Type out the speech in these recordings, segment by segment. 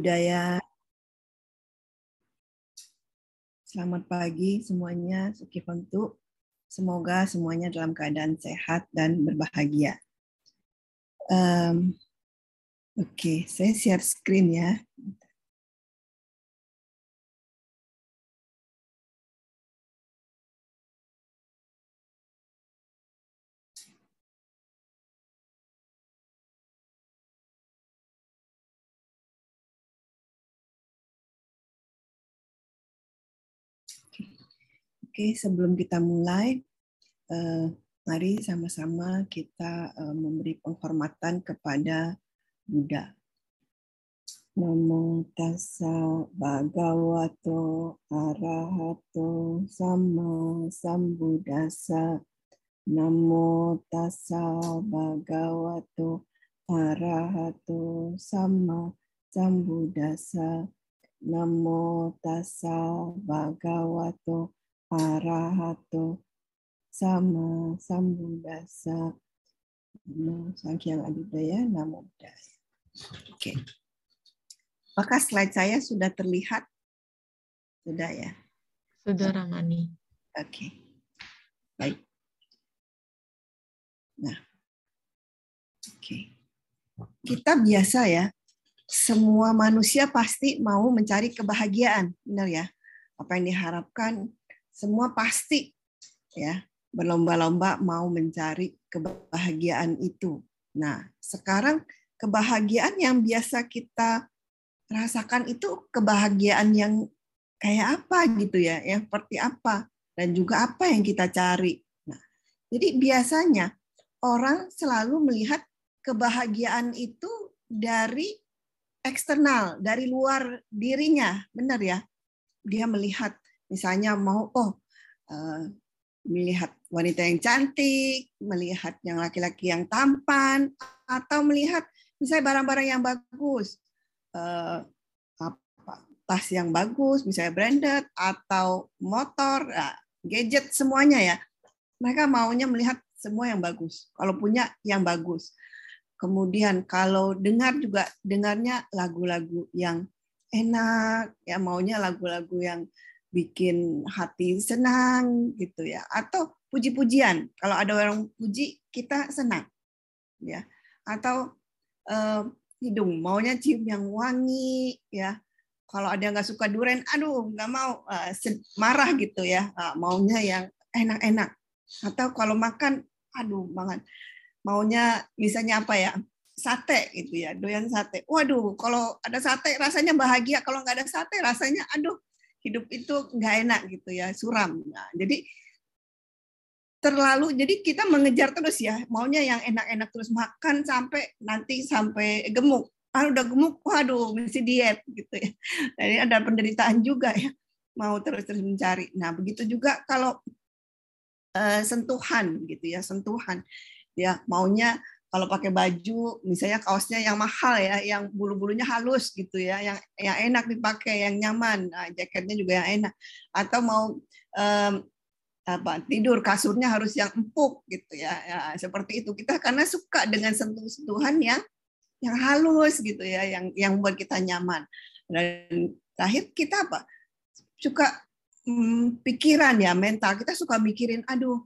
budaya. Selamat pagi semuanya, Sukifantu. Semoga semuanya dalam keadaan sehat dan berbahagia. Um, Oke, okay, saya share screen ya. Sebelum kita mulai, uh, mari sama-sama kita uh, memberi penghormatan kepada Buddha. Namo tassa bhagavato arahato sama sambuddhasa. Namo tassa bhagavato arahato sama sambuddhasa. Namo tassa bhagavato arahato sama sambuddhasa namo sanghyang adidaya namo buddhaya. Oke. Okay. Apakah slide saya sudah terlihat? Sudah ya? Sudah Ramani. Oke. Okay. Baik. Nah. Oke. Okay. Kita biasa ya, semua manusia pasti mau mencari kebahagiaan, benar ya? Apa yang diharapkan semua pasti ya berlomba-lomba mau mencari kebahagiaan itu. Nah, sekarang kebahagiaan yang biasa kita rasakan itu kebahagiaan yang kayak apa gitu ya, yang seperti apa dan juga apa yang kita cari. Nah, jadi biasanya orang selalu melihat kebahagiaan itu dari eksternal, dari luar dirinya, benar ya? Dia melihat Misalnya mau oh uh, melihat wanita yang cantik, melihat yang laki-laki yang tampan, atau melihat misalnya barang-barang yang bagus, uh, apa, tas yang bagus, misalnya branded, atau motor, uh, gadget semuanya ya. Mereka maunya melihat semua yang bagus. Kalau punya yang bagus. Kemudian kalau dengar juga dengarnya lagu-lagu yang enak, ya maunya lagu-lagu yang bikin hati senang gitu ya. Atau puji-pujian kalau ada orang puji kita senang ya. Atau uh, hidung maunya cium yang wangi ya. Kalau ada yang nggak suka duren aduh nggak mau uh, marah gitu ya uh, maunya yang enak-enak. Atau kalau makan aduh banget. Maunya misalnya apa ya? Sate gitu ya doyan sate. Waduh kalau ada sate rasanya bahagia kalau nggak ada sate rasanya aduh hidup itu nggak enak gitu ya suram. Nah, jadi terlalu jadi kita mengejar terus ya maunya yang enak-enak terus makan sampai nanti sampai gemuk. Ah udah gemuk waduh mesti diet gitu ya. Jadi ada penderitaan juga ya mau terus-terus mencari. Nah begitu juga kalau uh, sentuhan gitu ya sentuhan. Ya maunya kalau pakai baju misalnya kaosnya yang mahal ya yang bulu-bulunya halus gitu ya yang yang enak dipakai yang nyaman. Nah, jaketnya juga yang enak. Atau mau um, apa tidur kasurnya harus yang empuk gitu ya, ya seperti itu. Kita karena suka dengan sentuh-sentuhan yang yang halus gitu ya yang yang buat kita nyaman. Dan terakhir kita apa? Suka hmm, pikiran ya mental. Kita suka mikirin aduh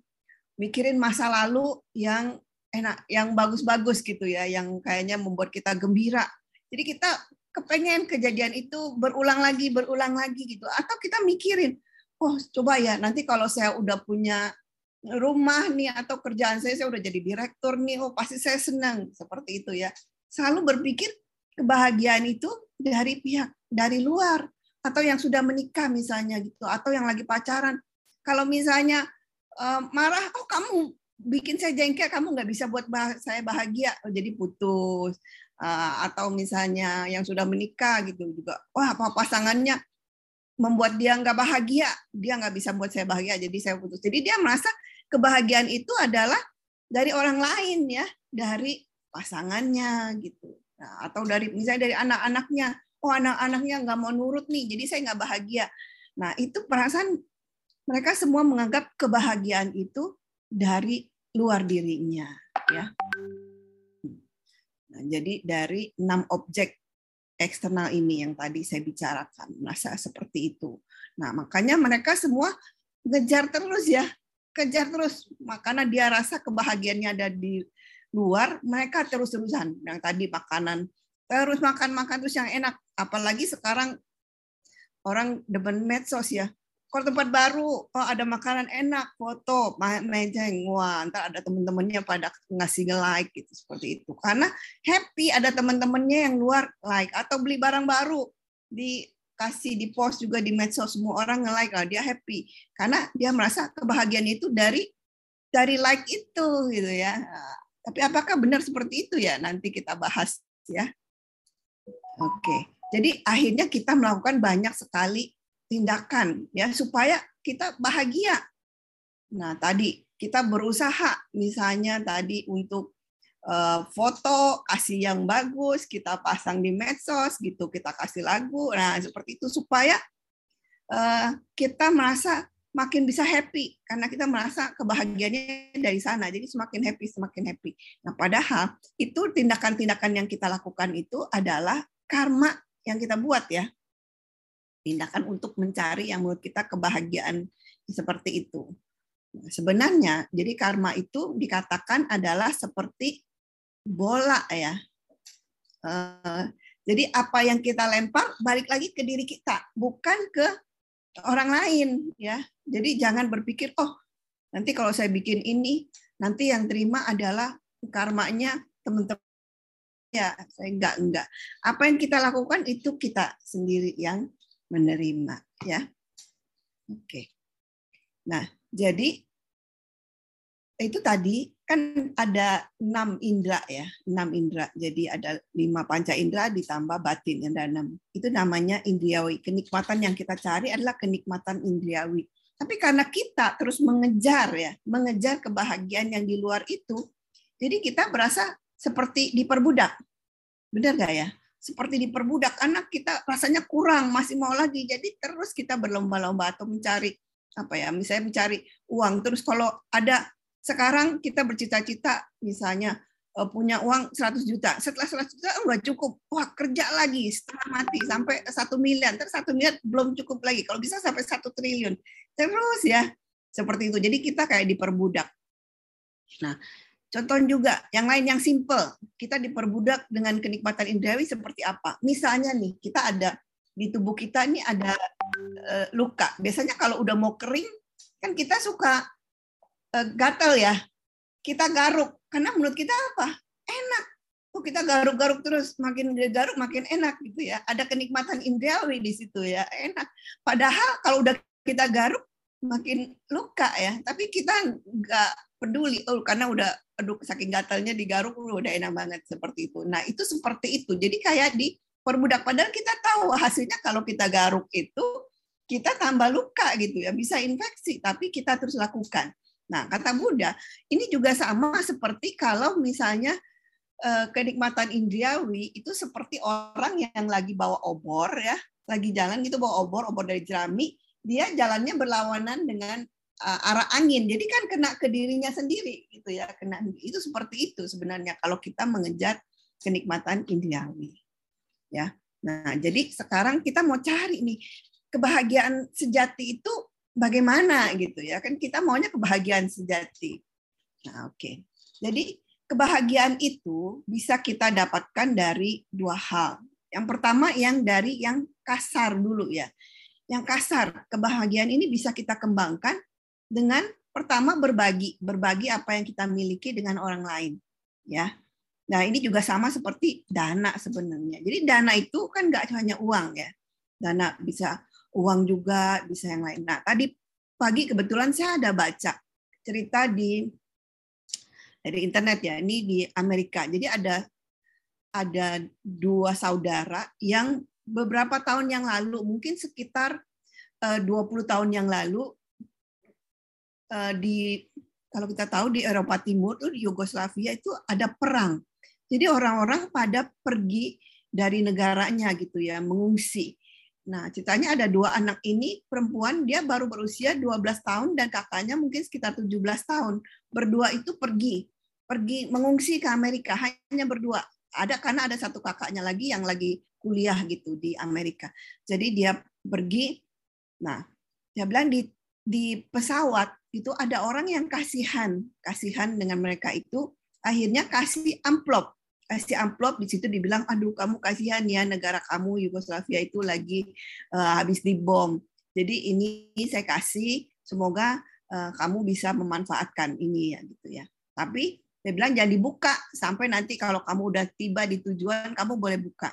mikirin masa lalu yang enak yang bagus-bagus gitu ya yang kayaknya membuat kita gembira. Jadi kita kepengen kejadian itu berulang lagi berulang lagi gitu. Atau kita mikirin oh coba ya nanti kalau saya udah punya rumah nih atau kerjaan saya saya udah jadi direktur nih oh pasti saya senang. Seperti itu ya. Selalu berpikir kebahagiaan itu dari pihak dari luar. Atau yang sudah menikah misalnya gitu atau yang lagi pacaran. Kalau misalnya marah oh kamu bikin saya jengkel kamu nggak bisa buat bah saya bahagia. Oh, jadi putus. Uh, atau misalnya yang sudah menikah gitu juga. Wah apa pasangannya membuat dia nggak bahagia? Dia nggak bisa buat saya bahagia jadi saya putus. Jadi dia merasa kebahagiaan itu adalah dari orang lain ya dari pasangannya gitu. Nah, atau dari misalnya dari anak-anaknya. Oh anak-anaknya nggak mau nurut nih jadi saya nggak bahagia. Nah itu perasaan mereka semua menganggap kebahagiaan itu dari luar dirinya ya. Nah, jadi dari enam objek eksternal ini yang tadi saya bicarakan, merasa seperti itu. Nah, makanya mereka semua ngejar terus ya, kejar terus. Makanya dia rasa kebahagiaannya ada di luar, mereka terus-terusan. Yang tadi makanan, terus makan-makan terus yang enak. Apalagi sekarang orang demen medsos ya kalau tempat baru. Oh ada makanan enak foto mejeng wah ntar ada temen-temennya pada ngasih like gitu seperti itu. Karena happy ada teman-temannya yang luar like. Atau beli barang baru. Dikasih di post juga di medsos semua orang nge-like lah dia happy. Karena dia merasa kebahagiaan itu dari dari like itu gitu ya. Tapi apakah benar seperti itu ya? Nanti kita bahas ya. Oke. Jadi akhirnya kita melakukan banyak sekali tindakan ya supaya kita bahagia. Nah, tadi kita berusaha misalnya tadi untuk uh, foto kasih yang bagus, kita pasang di medsos gitu, kita kasih lagu. Nah, seperti itu supaya uh, kita merasa makin bisa happy karena kita merasa kebahagiaannya dari sana. Jadi semakin happy, semakin happy. Nah, padahal itu tindakan-tindakan yang kita lakukan itu adalah karma yang kita buat ya tindakan untuk mencari yang menurut kita kebahagiaan seperti itu. Nah, sebenarnya jadi karma itu dikatakan adalah seperti bola ya. Eh, jadi apa yang kita lempar balik lagi ke diri kita, bukan ke orang lain ya. Jadi jangan berpikir oh nanti kalau saya bikin ini nanti yang terima adalah karmanya teman-teman ya saya enggak enggak apa yang kita lakukan itu kita sendiri yang menerima ya. Oke. Nah, jadi itu tadi kan ada enam indera ya, enam indera. Jadi ada lima panca indera ditambah batin yang ada enam. Itu namanya indriawi. Kenikmatan yang kita cari adalah kenikmatan indriawi. Tapi karena kita terus mengejar ya, mengejar kebahagiaan yang di luar itu, jadi kita berasa seperti diperbudak. Benar gak ya? Seperti diperbudak anak kita rasanya kurang masih mau lagi. Jadi terus kita berlomba-lomba atau mencari apa ya misalnya mencari uang. Terus kalau ada sekarang kita bercita-cita misalnya eh, punya uang 100 juta. Setelah 100 juta enggak cukup. Wah kerja lagi setengah mati sampai satu miliar. Terus satu miliar belum cukup lagi. Kalau bisa sampai satu triliun. Terus ya seperti itu. Jadi kita kayak diperbudak. Nah Contoh juga yang lain yang simple, kita diperbudak dengan kenikmatan indrawi seperti apa? Misalnya nih, kita ada di tubuh kita ini ada uh, luka. Biasanya kalau udah mau kering, kan kita suka uh, gatel ya. Kita garuk karena menurut kita apa? Enak. Tuh kita garuk-garuk terus, makin garuk makin enak gitu ya. Ada kenikmatan indrawi di situ ya, enak. Padahal kalau udah kita garuk makin luka ya, tapi kita nggak peduli oh karena udah aduh saking gatalnya digaruk udah enak banget seperti itu. Nah, itu seperti itu. Jadi kayak di perbudak padahal kita tahu hasilnya kalau kita garuk itu kita tambah luka gitu ya, bisa infeksi, tapi kita terus lakukan. Nah, kata Buddha, ini juga sama seperti kalau misalnya eh, kenikmatan indriawi itu seperti orang yang lagi bawa obor ya, lagi jalan gitu bawa obor, obor dari jerami, dia jalannya berlawanan dengan uh, arah angin. Jadi kan kena ke dirinya sendiri gitu ya, kena itu seperti itu sebenarnya kalau kita mengejar kenikmatan indriawi. Ya. Nah, jadi sekarang kita mau cari nih kebahagiaan sejati itu bagaimana gitu ya. Kan kita maunya kebahagiaan sejati. Nah, oke. Okay. Jadi kebahagiaan itu bisa kita dapatkan dari dua hal. Yang pertama yang dari yang kasar dulu ya. Yang kasar, kebahagiaan ini bisa kita kembangkan dengan pertama berbagi, berbagi apa yang kita miliki dengan orang lain, ya. Nah ini juga sama seperti dana sebenarnya. Jadi dana itu kan nggak hanya uang ya, dana bisa uang juga, bisa yang lain. Nah tadi pagi kebetulan saya ada baca cerita di dari internet ya, ini di Amerika. Jadi ada ada dua saudara yang beberapa tahun yang lalu, mungkin sekitar 20 eh, tahun yang lalu di kalau kita tahu di Eropa Timur tuh di Yugoslavia itu ada perang. Jadi orang-orang pada pergi dari negaranya gitu ya, mengungsi. Nah, ceritanya ada dua anak ini perempuan dia baru berusia 12 tahun dan kakaknya mungkin sekitar 17 tahun. Berdua itu pergi, pergi mengungsi ke Amerika hanya berdua. ada karena ada satu kakaknya lagi yang lagi kuliah gitu di Amerika. Jadi dia pergi, nah dia bilang di di pesawat itu ada orang yang kasihan, kasihan dengan mereka itu, akhirnya kasih amplop, kasih amplop di situ dibilang, aduh kamu kasihan ya negara kamu Yugoslavia itu lagi uh, habis dibom. Jadi ini saya kasih, semoga uh, kamu bisa memanfaatkan ini ya gitu ya. Tapi dia bilang jangan dibuka sampai nanti kalau kamu udah tiba di tujuan kamu boleh buka.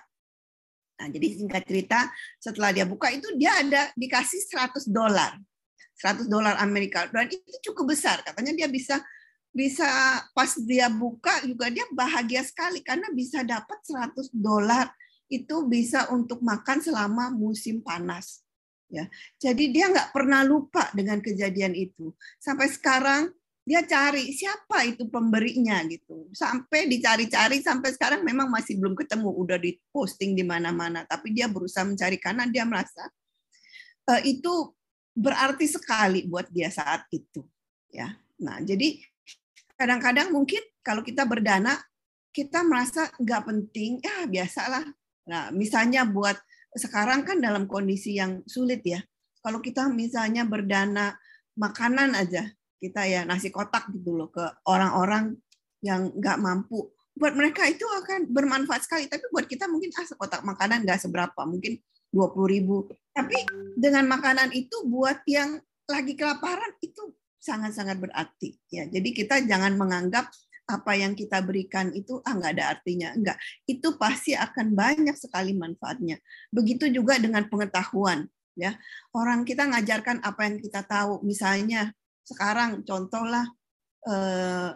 Nah, jadi singkat cerita setelah dia buka itu dia ada dikasih 100 dolar. 100 dolar Amerika dan itu cukup besar. Katanya dia bisa bisa pas dia buka juga dia bahagia sekali karena bisa dapat 100 dolar itu bisa untuk makan selama musim panas. Ya, jadi dia nggak pernah lupa dengan kejadian itu. Sampai sekarang dia cari siapa itu pemberinya gitu sampai dicari-cari sampai sekarang memang masih belum ketemu udah diposting di mana-mana tapi dia berusaha mencari karena dia merasa uh, itu berarti sekali buat dia saat itu ya nah jadi kadang-kadang mungkin kalau kita berdana kita merasa nggak penting ya biasalah nah misalnya buat sekarang kan dalam kondisi yang sulit ya kalau kita misalnya berdana makanan aja kita ya nasi kotak gitu loh ke orang-orang yang nggak mampu. Buat mereka itu akan bermanfaat sekali. Tapi buat kita mungkin ah sekotak makanan nggak seberapa, mungkin dua puluh ribu. Tapi dengan makanan itu buat yang lagi kelaparan itu sangat-sangat berarti. Ya, jadi kita jangan menganggap apa yang kita berikan itu ah nggak ada artinya. Enggak itu pasti akan banyak sekali manfaatnya. Begitu juga dengan pengetahuan ya. Orang kita ngajarkan apa yang kita tahu. Misalnya sekarang contohlah eh,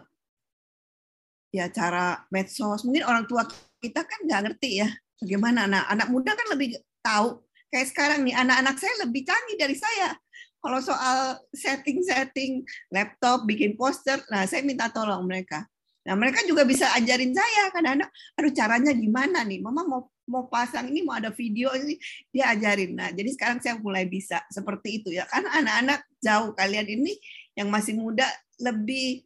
ya cara medsos. Mungkin orang tua kita kan nggak ngerti ya bagaimana. Anak anak muda kan lebih tahu kayak sekarang nih anak-anak saya lebih canggih dari saya kalau soal setting-setting laptop bikin poster nah saya minta tolong mereka nah mereka juga bisa ajarin saya kadang-kadang aduh caranya gimana nih mama mau mau pasang ini mau ada video ini dia ajarin. Nah, jadi sekarang saya mulai bisa seperti itu ya. Karena anak-anak jauh kalian ini yang masih muda lebih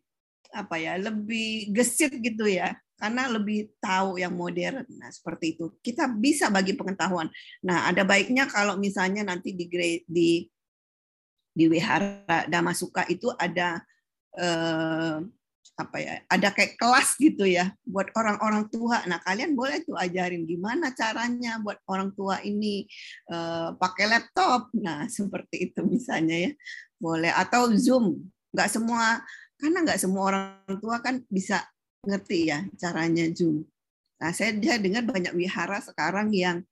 apa ya, lebih gesit gitu ya. Karena lebih tahu yang modern. Nah, seperti itu. Kita bisa bagi pengetahuan. Nah, ada baiknya kalau misalnya nanti di di di Wihara Damasuka itu ada eh, apa ya ada kayak kelas gitu ya buat orang-orang tua nah kalian boleh tuh ajarin gimana caranya buat orang tua ini uh, pakai laptop nah seperti itu misalnya ya boleh atau zoom nggak semua karena nggak semua orang tua kan bisa ngerti ya caranya zoom nah saya dia dengar banyak wihara sekarang yang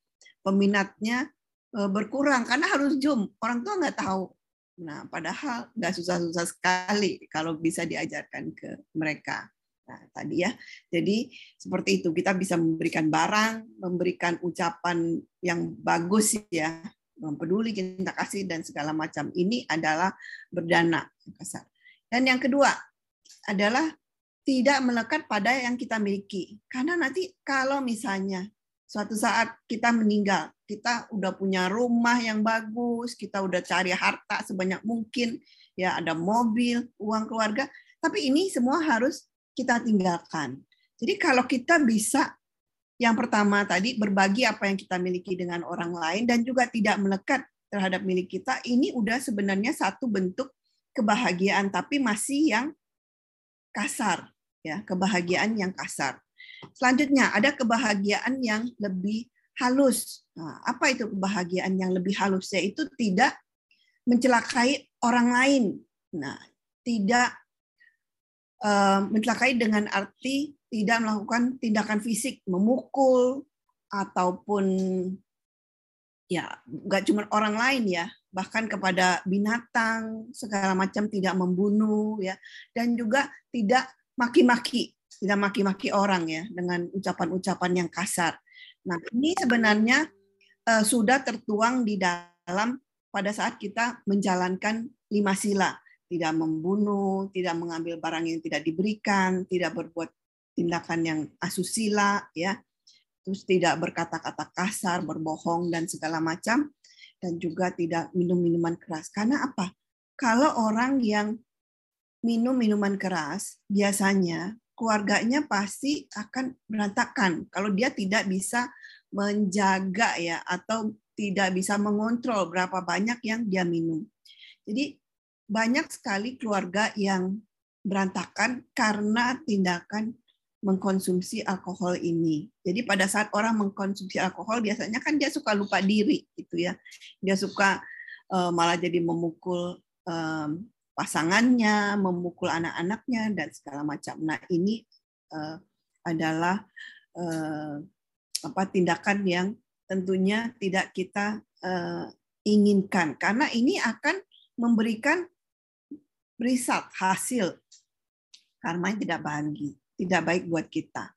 peminatnya eh, berkurang karena harus zoom orang tua nggak tahu Nah, padahal nggak susah-susah sekali kalau bisa diajarkan ke mereka. Nah, tadi ya. Jadi seperti itu kita bisa memberikan barang, memberikan ucapan yang bagus ya, mempeduli, cinta kasih dan segala macam. Ini adalah berdana kasar. Dan yang kedua adalah tidak melekat pada yang kita miliki. Karena nanti kalau misalnya suatu saat kita meninggal, kita udah punya rumah yang bagus, kita udah cari harta sebanyak mungkin, ya ada mobil, uang keluarga, tapi ini semua harus kita tinggalkan. Jadi kalau kita bisa yang pertama tadi berbagi apa yang kita miliki dengan orang lain dan juga tidak melekat terhadap milik kita, ini udah sebenarnya satu bentuk kebahagiaan tapi masih yang kasar, ya, kebahagiaan yang kasar. Selanjutnya ada kebahagiaan yang lebih halus. Nah, apa itu kebahagiaan yang lebih halus? Yaitu tidak mencelakai orang lain. Nah, tidak uh, mencelakai dengan arti tidak melakukan tindakan fisik, memukul ataupun ya nggak cuma orang lain ya, bahkan kepada binatang segala macam tidak membunuh ya, dan juga tidak maki-maki tidak maki-maki orang ya dengan ucapan-ucapan yang kasar. Nah, ini sebenarnya uh, sudah tertuang di dalam pada saat kita menjalankan lima sila, tidak membunuh, tidak mengambil barang yang tidak diberikan, tidak berbuat tindakan yang asusila ya. Terus tidak berkata-kata kasar, berbohong dan segala macam dan juga tidak minum minuman keras. Karena apa? Kalau orang yang minum minuman keras biasanya keluarganya pasti akan berantakan kalau dia tidak bisa menjaga ya atau tidak bisa mengontrol berapa banyak yang dia minum. Jadi banyak sekali keluarga yang berantakan karena tindakan mengkonsumsi alkohol ini. Jadi pada saat orang mengkonsumsi alkohol biasanya kan dia suka lupa diri gitu ya. Dia suka uh, malah jadi memukul um, pasangannya, memukul anak-anaknya dan segala macam. Nah, ini uh, adalah uh, apa tindakan yang tentunya tidak kita uh, inginkan karena ini akan memberikan result hasil karma yang tidak bahagia, tidak baik buat kita.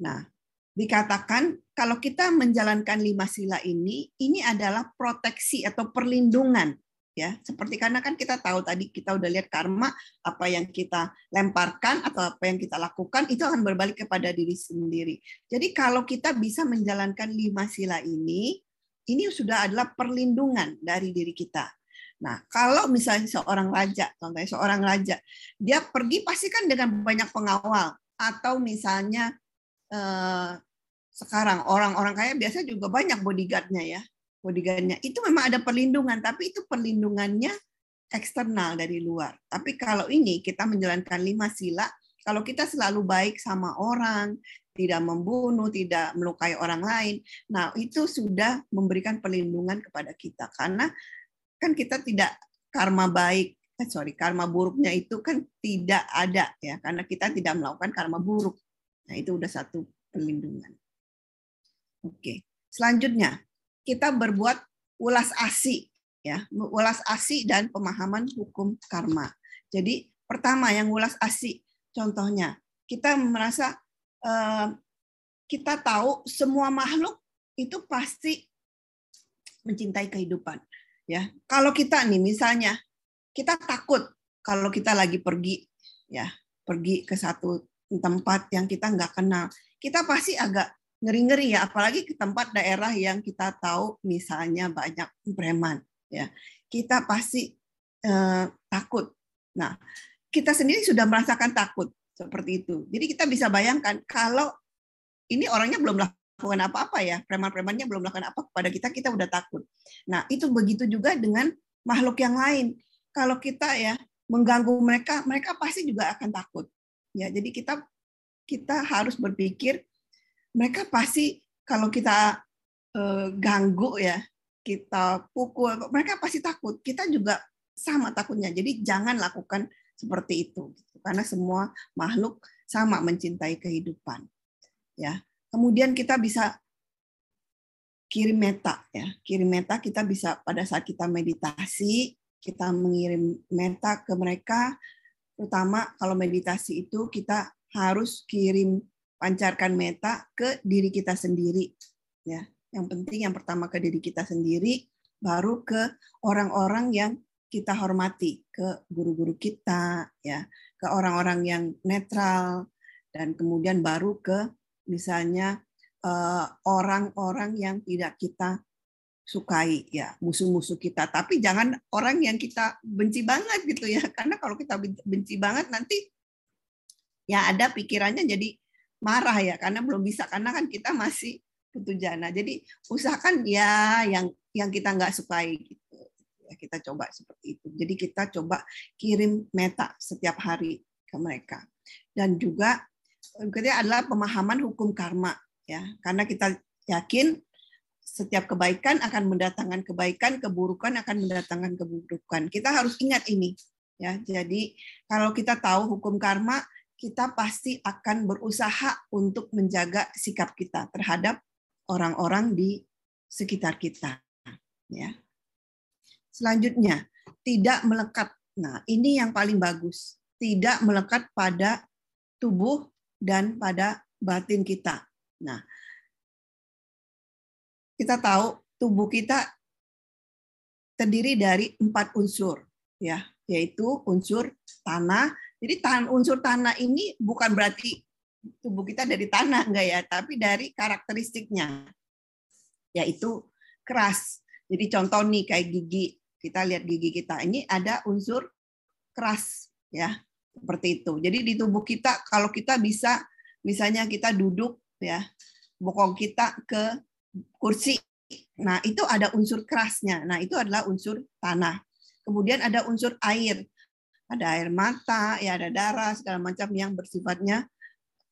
Nah, dikatakan kalau kita menjalankan lima sila ini, ini adalah proteksi atau perlindungan ya. Seperti karena kan kita tahu tadi kita udah lihat karma apa yang kita lemparkan atau apa yang kita lakukan itu akan berbalik kepada diri sendiri. Jadi kalau kita bisa menjalankan lima sila ini ini sudah adalah perlindungan dari diri kita. Nah kalau misalnya seorang raja contohnya seorang raja dia pergi pasti kan dengan banyak pengawal. Atau misalnya eh, sekarang orang-orang kaya biasa juga banyak bodyguardnya ya bodyguardnya. Itu memang ada perlindungan tapi itu perlindungannya eksternal dari luar. Tapi kalau ini kita menjalankan lima sila kalau kita selalu baik sama orang tidak membunuh tidak melukai orang lain nah itu sudah memberikan perlindungan kepada kita. Karena kan kita tidak karma baik eh, sorry karma buruknya itu kan tidak ada ya karena kita tidak melakukan karma buruk. Nah itu udah satu perlindungan. Oke selanjutnya kita berbuat ulas asih ya, ulas asih dan pemahaman hukum karma. Jadi pertama yang ulas asih contohnya kita merasa eh, kita tahu semua makhluk itu pasti mencintai kehidupan ya. Kalau kita nih misalnya kita takut kalau kita lagi pergi ya, pergi ke satu tempat yang kita nggak kenal, kita pasti agak ngeri-ngeri ya apalagi ke tempat daerah yang kita tahu misalnya banyak preman ya. Kita pasti eh, takut. Nah kita sendiri sudah merasakan takut seperti itu. Jadi kita bisa bayangkan kalau ini orangnya belum melakukan apa-apa ya preman-premannya belum melakukan apa kepada kita kita udah takut. Nah itu begitu juga dengan makhluk yang lain. Kalau kita ya mengganggu mereka mereka pasti juga akan takut. Ya jadi kita kita harus berpikir mereka pasti kalau kita uh, ganggu ya, kita pukul, mereka pasti takut. Kita juga sama takutnya. Jadi jangan lakukan seperti itu, gitu. karena semua makhluk sama mencintai kehidupan. Ya, kemudian kita bisa kirim meta ya, kirim meta kita bisa pada saat kita meditasi kita mengirim meta ke mereka, terutama kalau meditasi itu kita harus kirim pancarkan meta ke diri kita sendiri ya. Yang penting yang pertama ke diri kita sendiri baru ke orang-orang yang kita hormati ke guru-guru kita ya. Ke orang-orang yang netral dan kemudian baru ke misalnya eh, orang-orang yang tidak kita sukai ya. Musuh-musuh kita. Tapi jangan orang yang kita benci banget gitu ya. Karena kalau kita benci banget nanti ya ada pikirannya jadi marah ya karena belum bisa karena kan kita masih putu jana. Jadi usahakan ya yang yang kita nggak sukai gitu. Ya, kita coba seperti itu. Jadi kita coba kirim meta setiap hari ke mereka. Dan juga berikutnya adalah pemahaman hukum karma ya. Karena kita yakin setiap kebaikan akan mendatangkan kebaikan, keburukan akan mendatangkan keburukan. Kita harus ingat ini ya. Jadi kalau kita tahu hukum karma, kita pasti akan berusaha untuk menjaga sikap kita terhadap orang-orang di sekitar kita. Ya. Selanjutnya, tidak melekat. Nah, ini yang paling bagus. Tidak melekat pada tubuh dan pada batin kita. Nah, kita tahu tubuh kita terdiri dari empat unsur, ya, yaitu unsur tanah, jadi tahan unsur tanah ini bukan berarti tubuh kita dari tanah enggak ya, tapi dari karakteristiknya yaitu keras. Jadi contoh nih kayak gigi, kita lihat gigi kita ini ada unsur keras ya. Seperti itu. Jadi di tubuh kita kalau kita bisa misalnya kita duduk ya, bokong kita ke kursi. Nah, itu ada unsur kerasnya. Nah, itu adalah unsur tanah. Kemudian ada unsur air. Ada air mata, ya ada darah segala macam yang bersifatnya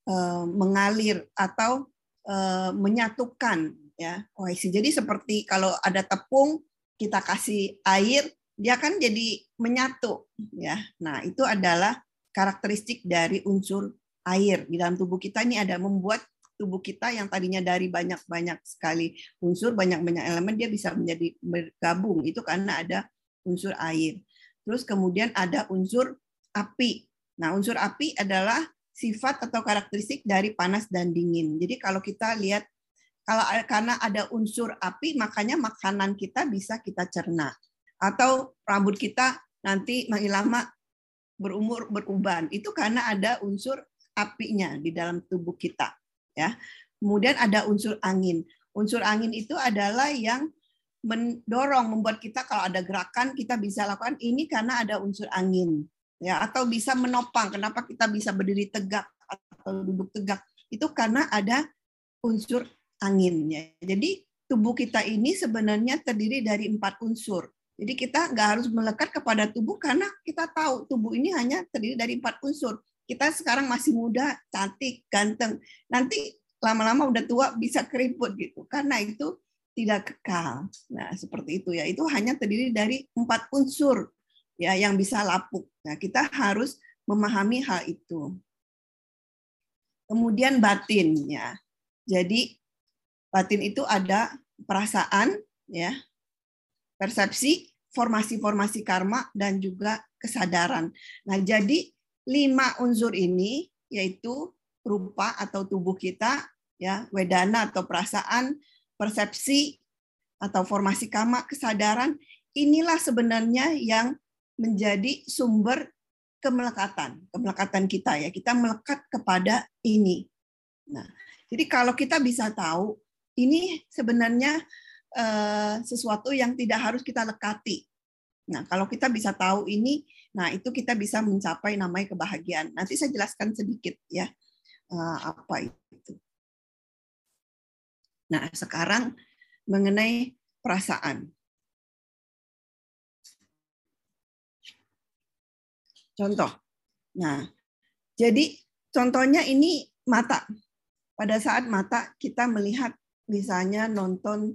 uh, mengalir atau uh, menyatukan ya kohesi. Jadi seperti kalau ada tepung kita kasih air, dia kan jadi menyatu ya. Nah, itu adalah karakteristik dari unsur air di dalam tubuh kita ini ada membuat tubuh kita yang tadinya dari banyak-banyak sekali unsur, banyak-banyak elemen dia bisa menjadi bergabung. Itu karena ada unsur air. Terus kemudian ada unsur api. Nah, unsur api adalah sifat atau karakteristik dari panas dan dingin. Jadi kalau kita lihat kalau karena ada unsur api, makanya makanan kita bisa kita cerna. Atau rambut kita nanti makin lama berumur beruban. Itu karena ada unsur apinya di dalam tubuh kita. Ya. Kemudian ada unsur angin. Unsur angin itu adalah yang mendorong membuat kita kalau ada gerakan kita bisa lakukan. Ini karena ada unsur angin ya atau bisa menopang. Kenapa kita bisa berdiri tegak atau duduk tegak? Itu karena ada unsur anginnya jadi tubuh kita ini sebenarnya terdiri dari empat unsur. Jadi kita nggak harus melekat kepada tubuh karena kita tahu tubuh ini hanya terdiri dari empat unsur. Kita sekarang masih muda cantik ganteng. Nanti lama-lama udah tua bisa keriput gitu. Karena itu tidak kekal. Nah, seperti itu ya. Itu hanya terdiri dari empat unsur ya yang bisa lapuk. Nah, kita harus memahami hal itu. Kemudian batin ya. Jadi batin itu ada perasaan ya, persepsi, formasi-formasi karma dan juga kesadaran. Nah, jadi lima unsur ini yaitu rupa atau tubuh kita ya, wedana atau perasaan, persepsi atau formasi kama kesadaran inilah sebenarnya yang menjadi sumber kemelekatan kemelekatan kita ya. Kita melekat kepada ini. Nah jadi kalau kita bisa tahu ini sebenarnya eh, sesuatu yang tidak harus kita lekati. Nah kalau kita bisa tahu ini nah itu kita bisa mencapai namanya kebahagiaan. Nanti saya jelaskan sedikit ya eh, apa itu Nah, sekarang mengenai perasaan. Contoh. Nah, jadi contohnya ini mata. Pada saat mata kita melihat misalnya nonton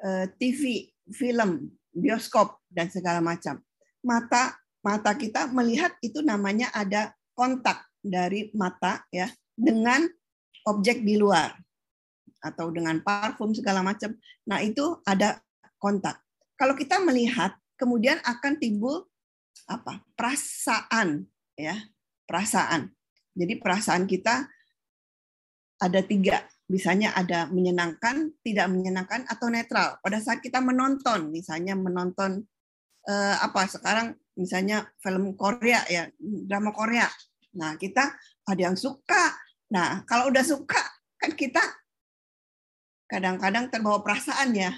eh, TV, film, bioskop dan segala macam. Mata mata kita melihat itu namanya ada kontak dari mata ya dengan objek di luar atau dengan parfum segala macam. Nah, itu ada kontak. Kalau kita melihat, kemudian akan timbul apa? perasaan ya, perasaan. Jadi perasaan kita ada tiga, misalnya ada menyenangkan, tidak menyenangkan, atau netral. Pada saat kita menonton, misalnya menonton eh, apa sekarang, misalnya film Korea ya, drama Korea. Nah kita ada yang suka. Nah kalau udah suka kan kita kadang-kadang terbawa perasaan ya.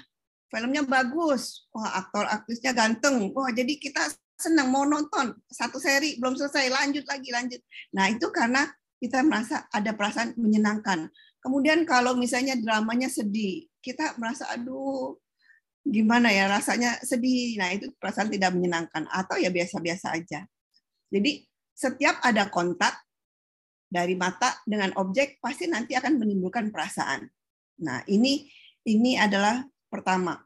Filmnya bagus, wah aktor aktrisnya ganteng, wah jadi kita senang mau nonton satu seri belum selesai lanjut lagi lanjut. Nah itu karena kita merasa ada perasaan menyenangkan. Kemudian kalau misalnya dramanya sedih, kita merasa aduh gimana ya rasanya sedih. Nah itu perasaan tidak menyenangkan atau ya biasa-biasa aja. Jadi setiap ada kontak dari mata dengan objek pasti nanti akan menimbulkan perasaan. Nah, ini ini adalah pertama.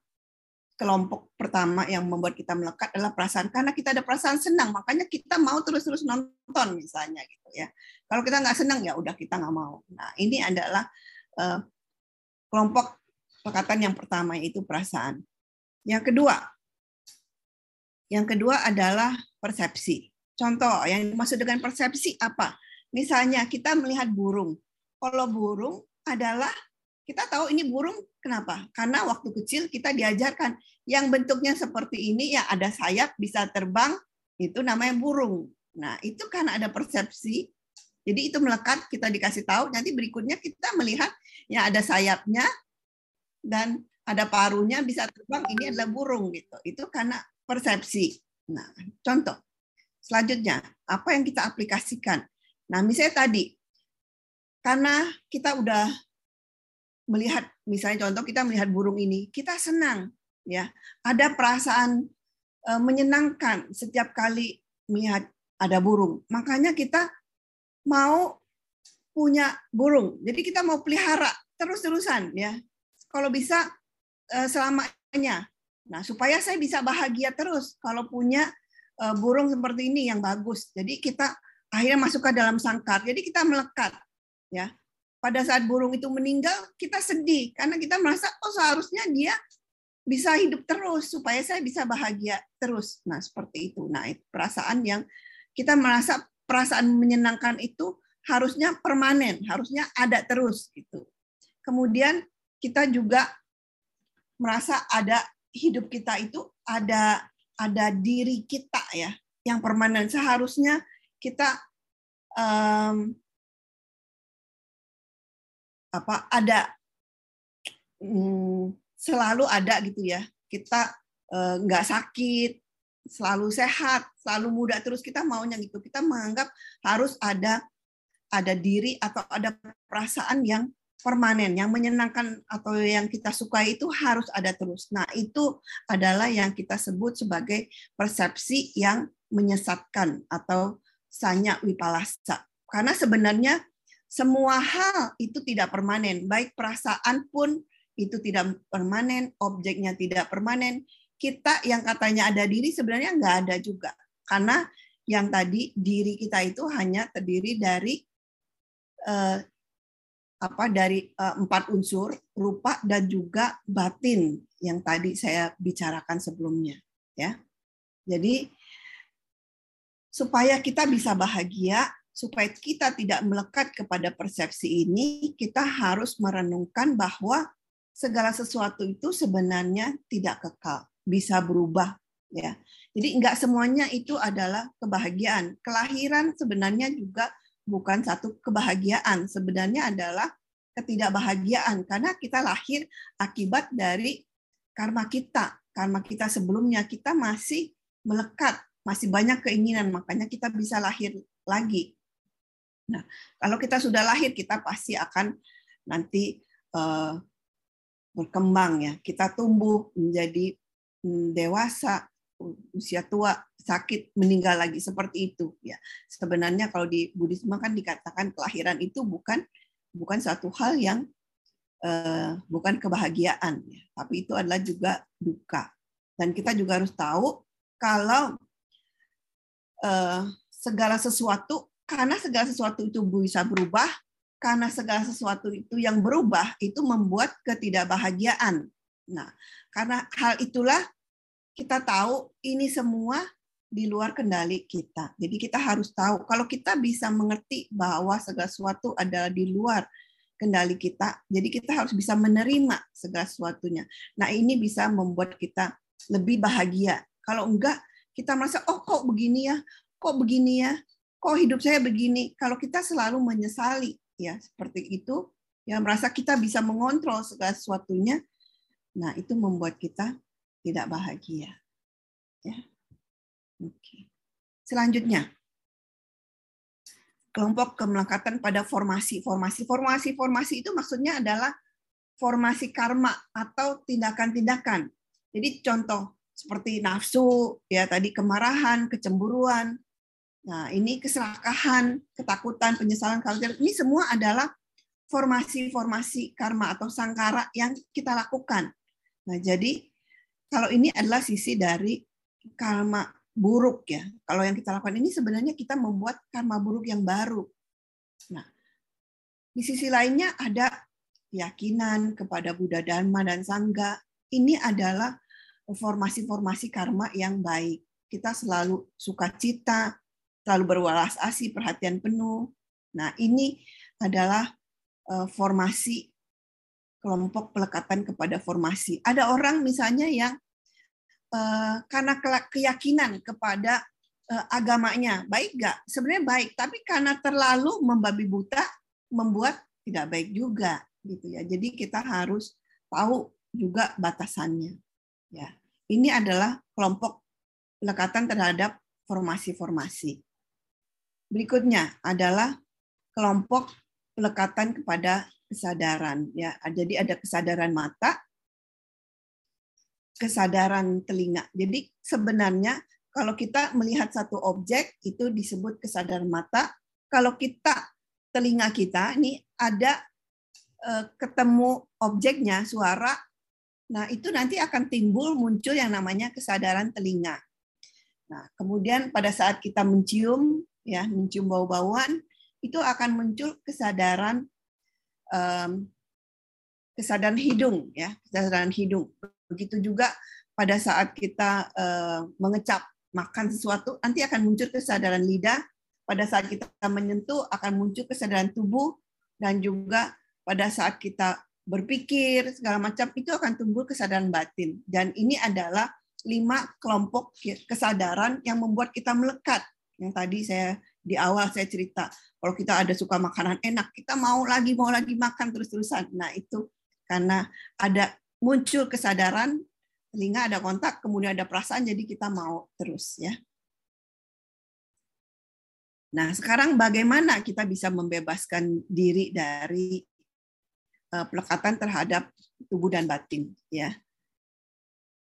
Kelompok pertama yang membuat kita melekat adalah perasaan karena kita ada perasaan senang makanya kita mau terus-terus nonton misalnya gitu ya. Kalau kita nggak senang ya udah kita nggak mau. Nah ini adalah uh, kelompok lekatan yang pertama yaitu perasaan. Yang kedua yang kedua adalah persepsi. Contoh yang dimaksud dengan persepsi apa? Misalnya kita melihat burung. Kalau burung adalah kita tahu ini burung kenapa? Karena waktu kecil kita diajarkan yang bentuknya seperti ini ya ada sayap bisa terbang itu namanya burung. Nah, itu karena ada persepsi. Jadi itu melekat kita dikasih tahu nanti berikutnya kita melihat ya ada sayapnya dan ada paruhnya bisa terbang ini adalah burung gitu. Itu karena persepsi. Nah, contoh selanjutnya apa yang kita aplikasikan. Nah, misalnya tadi karena kita udah melihat misalnya contoh kita melihat burung ini, kita senang ya. Ada perasaan e, menyenangkan setiap kali melihat ada burung. Makanya kita mau punya burung. Jadi kita mau pelihara terus-terusan ya. Kalau bisa e, selamanya. Nah, supaya saya bisa bahagia terus kalau punya e, burung seperti ini yang bagus. Jadi kita akhirnya masuk ke dalam sangkar. Jadi kita melekat ya pada saat burung itu meninggal kita sedih karena kita merasa oh seharusnya dia bisa hidup terus supaya saya bisa bahagia terus. Nah, seperti itu. Nah, itu perasaan yang kita merasa perasaan menyenangkan itu harusnya permanen, harusnya ada terus gitu. Kemudian kita juga merasa ada hidup kita itu ada ada diri kita ya yang permanen. Seharusnya kita um, apa ada hmm, selalu ada gitu ya kita eh, nggak sakit selalu sehat selalu muda terus kita maunya gitu kita menganggap harus ada ada diri atau ada perasaan yang permanen yang menyenangkan atau yang kita sukai itu harus ada terus. Nah, itu adalah yang kita sebut sebagai persepsi yang menyesatkan atau sanya wipalasa. Karena sebenarnya semua hal itu tidak permanen, baik perasaan pun itu tidak permanen, objeknya tidak permanen. Kita yang katanya ada diri sebenarnya nggak ada juga, karena yang tadi diri kita itu hanya terdiri dari eh, apa dari eh, empat unsur rupa dan juga batin yang tadi saya bicarakan sebelumnya, ya. Jadi supaya kita bisa bahagia supaya kita tidak melekat kepada persepsi ini, kita harus merenungkan bahwa segala sesuatu itu sebenarnya tidak kekal, bisa berubah ya. Jadi enggak semuanya itu adalah kebahagiaan. Kelahiran sebenarnya juga bukan satu kebahagiaan, sebenarnya adalah ketidakbahagiaan karena kita lahir akibat dari karma kita. Karma kita sebelumnya kita masih melekat, masih banyak keinginan, makanya kita bisa lahir lagi Nah, kalau kita sudah lahir, kita pasti akan nanti uh, berkembang ya. Kita tumbuh menjadi um, dewasa, usia tua, sakit, meninggal lagi seperti itu ya. Sebenarnya kalau di Buddhisme kan dikatakan kelahiran itu bukan bukan satu hal yang uh, bukan kebahagiaan ya, tapi itu adalah juga duka. Dan kita juga harus tahu kalau uh, segala sesuatu karena segala sesuatu itu bisa berubah, karena segala sesuatu itu yang berubah itu membuat ketidakbahagiaan. Nah, karena hal itulah kita tahu ini semua di luar kendali kita. Jadi kita harus tahu kalau kita bisa mengerti bahwa segala sesuatu adalah di luar kendali kita, jadi kita harus bisa menerima segala sesuatunya. Nah, ini bisa membuat kita lebih bahagia. Kalau enggak, kita merasa oh kok begini ya, kok begini ya, kok hidup saya begini? Kalau kita selalu menyesali ya seperti itu, ya merasa kita bisa mengontrol segala sesuatunya, nah itu membuat kita tidak bahagia. Ya. Oke. Selanjutnya, kelompok kemelekatan pada formasi. Formasi, formasi, formasi itu maksudnya adalah formasi karma atau tindakan-tindakan. Jadi contoh seperti nafsu, ya tadi kemarahan, kecemburuan, Nah, ini keserakahan, ketakutan, penyesalan, kekhawatiran, ini semua adalah formasi-formasi karma atau sangkara yang kita lakukan. Nah, jadi kalau ini adalah sisi dari karma buruk ya. Kalau yang kita lakukan ini sebenarnya kita membuat karma buruk yang baru. Nah, di sisi lainnya ada keyakinan kepada Buddha Dharma dan Sangha. Ini adalah formasi-formasi karma yang baik. Kita selalu sukacita, selalu berwalas asih, perhatian penuh. Nah, ini adalah eh, formasi kelompok pelekatan kepada formasi. Ada orang misalnya yang eh, karena keyakinan kepada eh, agamanya baik gak? Sebenarnya baik, tapi karena terlalu membabi buta membuat tidak baik juga gitu ya. Jadi kita harus tahu juga batasannya. Ya, ini adalah kelompok pelekatan terhadap formasi-formasi. Berikutnya adalah kelompok pelekatan kepada kesadaran ya. Jadi ada kesadaran mata, kesadaran telinga. Jadi sebenarnya kalau kita melihat satu objek itu disebut kesadaran mata. Kalau kita telinga kita ini ada eh, ketemu objeknya suara, nah itu nanti akan timbul muncul yang namanya kesadaran telinga. Nah kemudian pada saat kita mencium ya mencium bau-bauan itu akan muncul kesadaran um, kesadaran hidung ya kesadaran hidung. Begitu juga pada saat kita uh, mengecap makan sesuatu nanti akan muncul kesadaran lidah. Pada saat kita menyentuh akan muncul kesadaran tubuh. Dan juga pada saat kita berpikir segala macam itu akan tumbuh kesadaran batin. Dan ini adalah lima kelompok kesadaran yang membuat kita melekat yang tadi saya di awal saya cerita kalau kita ada suka makanan enak, kita mau lagi mau lagi makan terus-terusan. Nah, itu karena ada muncul kesadaran, telinga ada kontak, kemudian ada perasaan jadi kita mau terus ya. Nah, sekarang bagaimana kita bisa membebaskan diri dari uh, pelekatan terhadap tubuh dan batin ya.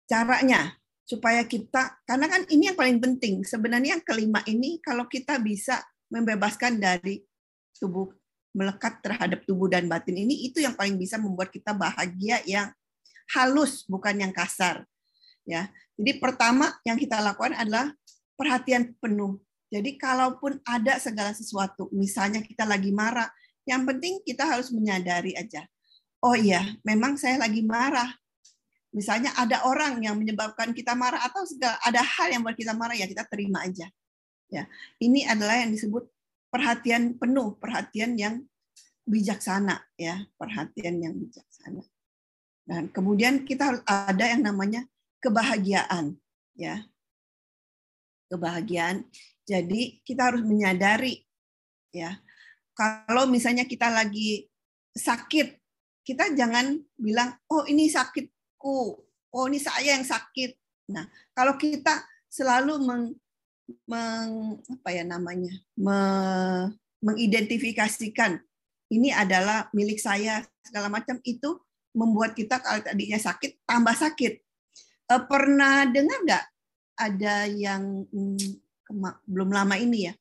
Caranya supaya kita karena kan ini yang paling penting. Sebenarnya yang kelima ini kalau kita bisa membebaskan dari tubuh melekat terhadap tubuh dan batin ini itu yang paling bisa membuat kita bahagia yang halus bukan yang kasar ya. Jadi pertama yang kita lakukan adalah perhatian penuh. Jadi kalaupun ada segala sesuatu misalnya kita lagi marah yang penting kita harus menyadari aja. Oh iya memang saya lagi marah misalnya ada orang yang menyebabkan kita marah atau segala ada hal yang buat kita marah ya kita terima aja Ya, ini adalah yang disebut perhatian penuh, perhatian yang bijaksana ya, perhatian yang bijaksana. Dan kemudian kita harus ada yang namanya kebahagiaan ya. Kebahagiaan. Jadi kita harus menyadari ya. Kalau misalnya kita lagi sakit, kita jangan bilang, "Oh, ini sakitku. Oh, ini saya yang sakit." Nah, kalau kita selalu meng, meng, apa ya namanya me, mengidentifikasikan ini adalah milik saya segala macam itu membuat kita kalau tadinya sakit tambah sakit. E, pernah dengar nggak ada yang hmm, belum lama ini ya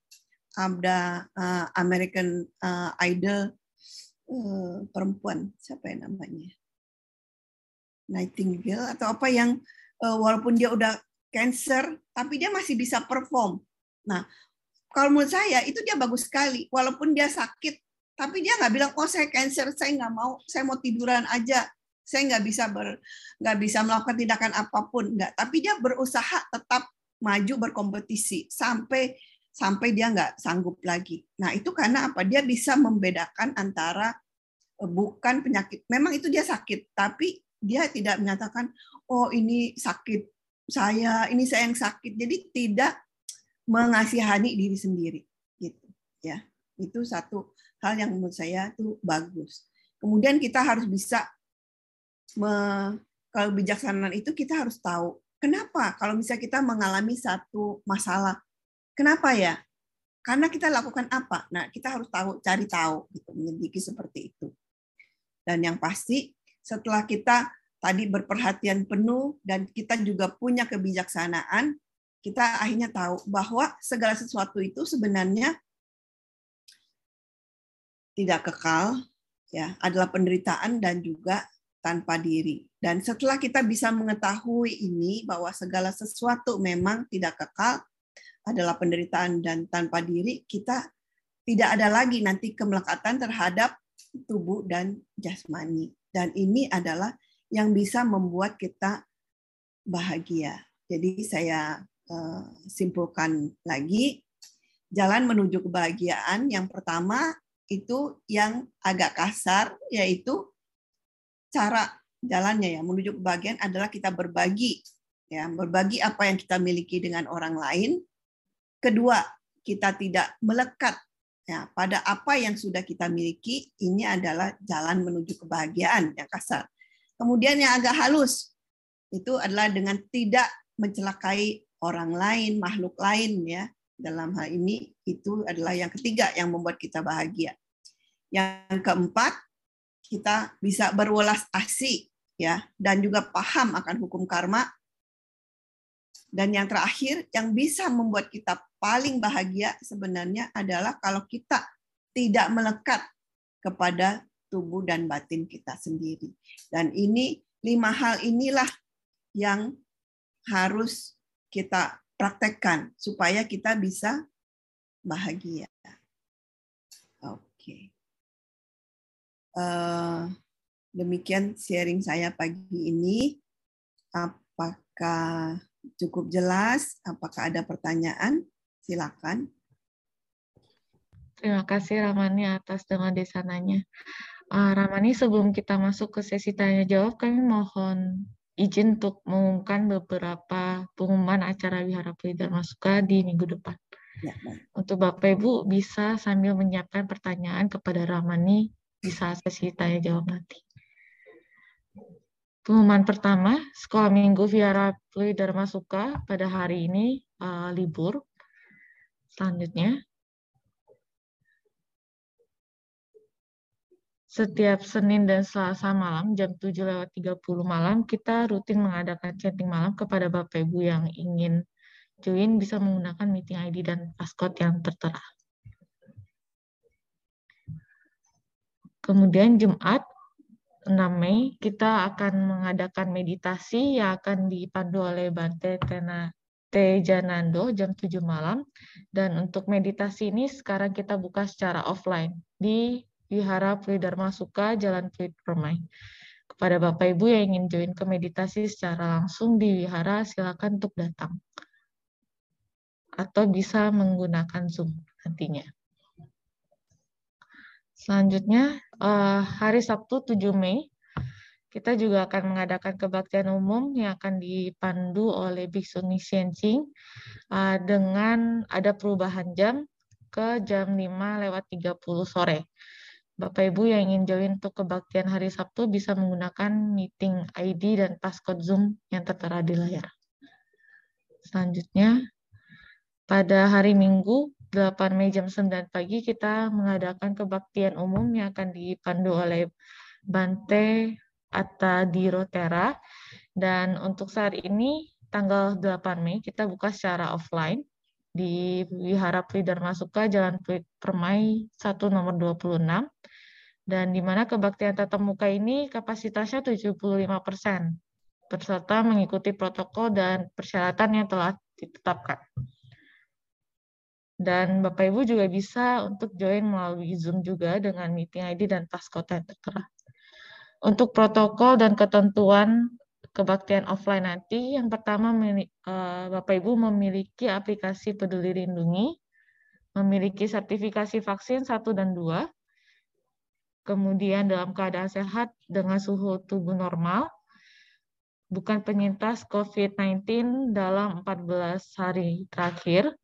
ada uh, American uh, Idol uh, perempuan siapa ya namanya Nightingale atau apa yang uh, walaupun dia udah cancer, tapi dia masih bisa perform. Nah, kalau menurut saya itu dia bagus sekali. Walaupun dia sakit, tapi dia nggak bilang, oh saya cancer, saya nggak mau, saya mau tiduran aja, saya nggak bisa ber, nggak bisa melakukan tindakan apa pun, nggak. Tapi dia berusaha tetap maju berkompetisi sampai sampai dia nggak sanggup lagi. Nah itu karena apa? Dia bisa membedakan antara eh, bukan penyakit. Memang itu dia sakit, tapi dia tidak menyatakan, oh ini sakit saya ini saya yang sakit. Jadi tidak mengasihani diri sendiri gitu ya. Itu satu hal yang menurut saya itu bagus. Kemudian kita harus bisa me, kalau bijaksanaan itu kita harus tahu kenapa kalau misalnya kita mengalami satu masalah kenapa ya? Karena kita lakukan apa? Nah kita harus tahu cari tahu gitu menyelidiki seperti itu. Dan yang pasti setelah kita tadi berperhatian penuh dan kita juga punya kebijaksanaan, kita akhirnya tahu bahwa segala sesuatu itu sebenarnya tidak kekal, ya, adalah penderitaan dan juga tanpa diri. Dan setelah kita bisa mengetahui ini bahwa segala sesuatu memang tidak kekal, adalah penderitaan dan tanpa diri, kita tidak ada lagi nanti kemelekatan terhadap tubuh dan jasmani. Dan ini adalah yang bisa membuat kita bahagia. Jadi saya uh, simpulkan lagi jalan menuju kebahagiaan yang pertama itu yang agak kasar yaitu cara jalannya ya menuju kebahagiaan adalah kita berbagi ya berbagi apa yang kita miliki dengan orang lain. Kedua, kita tidak melekat ya pada apa yang sudah kita miliki ini adalah jalan menuju kebahagiaan yang kasar. Kemudian yang agak halus itu adalah dengan tidak mencelakai orang lain, makhluk lain ya. Dalam hal ini itu adalah yang ketiga yang membuat kita bahagia. Yang keempat, kita bisa berwelas asih ya dan juga paham akan hukum karma. Dan yang terakhir yang bisa membuat kita paling bahagia sebenarnya adalah kalau kita tidak melekat kepada tubuh dan batin kita sendiri. Dan ini lima hal inilah yang harus kita praktekkan supaya kita bisa bahagia. Oke. Okay. Uh, eh, demikian sharing saya pagi ini. Apakah cukup jelas? Apakah ada pertanyaan? Silakan. Terima kasih Ramani atas dengan desananya. Uh, Ramani, sebelum kita masuk ke sesi tanya jawab, kami mohon izin untuk mengumumkan beberapa pengumuman acara Wihara Pelidar Masuka di minggu depan. Ya, Untuk Bapak Ibu bisa sambil menyiapkan pertanyaan kepada Ramani bisa sesi tanya jawab nanti. Pengumuman pertama, Sekolah Minggu Vihara Pelidar Masuka pada hari ini uh, libur. Selanjutnya, setiap Senin dan Selasa malam jam 7 lewat 30 malam kita rutin mengadakan chatting malam kepada Bapak Ibu yang ingin join bisa menggunakan meeting ID dan passcode yang tertera. Kemudian Jumat 6 Mei kita akan mengadakan meditasi yang akan dipandu oleh Bante Tena Tejanando jam 7 malam. Dan untuk meditasi ini sekarang kita buka secara offline di Wihara Dharma Suka, Jalan Pluit Permai. Kepada Bapak Ibu yang ingin join ke meditasi secara langsung di Wihara, silakan untuk datang. Atau bisa menggunakan Zoom nantinya. Selanjutnya, eh, hari Sabtu 7 Mei, kita juga akan mengadakan kebaktian umum yang akan dipandu oleh Biksu Nishienching eh, dengan ada perubahan jam ke jam 5 lewat 30 sore. Bapak Ibu yang ingin join untuk kebaktian hari Sabtu bisa menggunakan meeting ID dan passcode Zoom yang tertera di layar. Selanjutnya, pada hari Minggu 8 Mei jam 9 pagi kita mengadakan kebaktian umum yang akan dipandu oleh Bante Atta di Rotera. Dan untuk saat ini tanggal 8 Mei kita buka secara offline di Wihara Pridharma Suka Jalan Permai 1 nomor 26 dan di mana kebaktian tatap muka ini kapasitasnya 75%, peserta mengikuti protokol dan persyaratan yang telah ditetapkan. Dan Bapak Ibu juga bisa untuk join melalui Zoom juga dengan meeting ID dan passcode yang tertera. Untuk protokol dan ketentuan kebaktian offline nanti, yang pertama eh, Bapak Ibu memiliki aplikasi Peduli Lindungi, memiliki sertifikasi vaksin 1 dan 2, kemudian dalam keadaan sehat dengan suhu tubuh normal, bukan penyintas COVID-19 dalam 14 hari terakhir,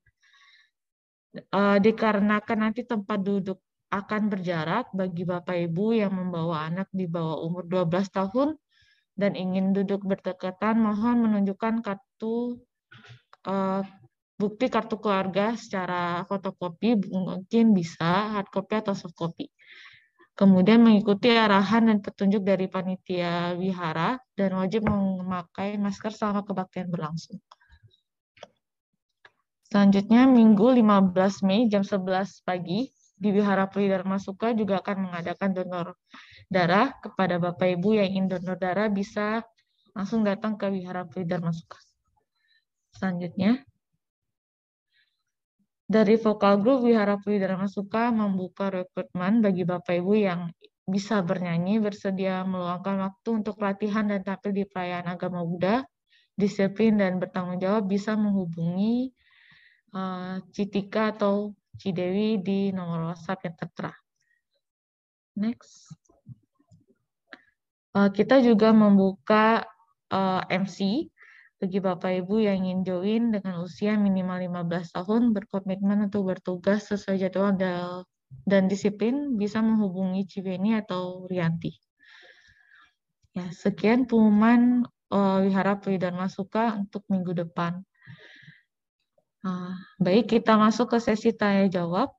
uh, dikarenakan nanti tempat duduk akan berjarak bagi Bapak Ibu yang membawa anak di bawah umur 12 tahun dan ingin duduk berdekatan, mohon menunjukkan kartu uh, bukti kartu keluarga secara fotokopi, mungkin bisa hard copy atau soft copy kemudian mengikuti arahan dan petunjuk dari panitia wihara, dan wajib memakai masker selama kebaktian berlangsung. Selanjutnya, Minggu 15 Mei jam 11 pagi, di Wihara Pridharma Suka juga akan mengadakan donor darah kepada Bapak Ibu yang ingin donor darah bisa langsung datang ke Wihara Pridharma Suka. Selanjutnya, dari vokal grup Wihara Pridharma Suka membuka rekrutmen bagi Bapak Ibu yang bisa bernyanyi, bersedia meluangkan waktu untuk latihan dan tampil di perayaan agama Buddha, disiplin dan bertanggung jawab bisa menghubungi uh, Citika atau Cidewi di nomor WhatsApp yang tertera. Next. Uh, kita juga membuka uh, MC bagi Bapak Ibu yang ingin join dengan usia minimal 15 tahun berkomitmen untuk bertugas sesuai jadwal dan disiplin bisa menghubungi Cibeni atau Rianti. Ya, sekian pengumuman uh, Wihara Pridharma Suka untuk minggu depan. Uh, baik, kita masuk ke sesi tanya jawab.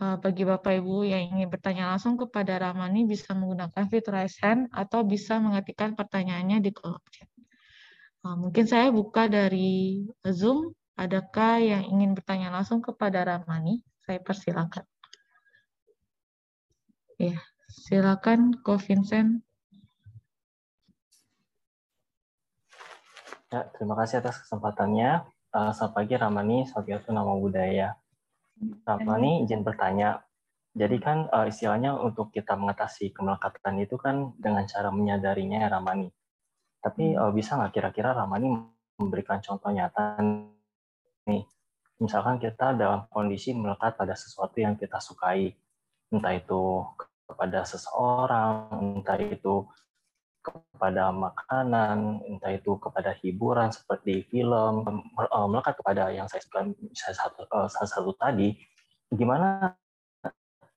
Uh, bagi Bapak Ibu yang ingin bertanya langsung kepada Ramani bisa menggunakan fitur raise atau bisa mengetikkan pertanyaannya di kolom chat. Uh, mungkin saya buka dari Zoom. Adakah yang ingin bertanya langsung kepada Ramani? Saya persilakan. Ya, silakan Ko Vincent. Ya, terima kasih atas kesempatannya. Uh, selamat pagi Ramani, Sabiatu Nama Budaya. Ramani izin bertanya. Jadi kan uh, istilahnya untuk kita mengatasi kemelekatan itu kan dengan cara menyadarinya ya Ramani. Tapi uh, bisa nggak kira-kira Ramani memberikan contoh nyata nih? Misalkan kita dalam kondisi melekat pada sesuatu yang kita sukai, entah itu kepada seseorang, entah itu kepada makanan, entah itu kepada hiburan seperti film, eh, melekat kepada yang saya suka saya satu, uh, salah satu tadi, gimana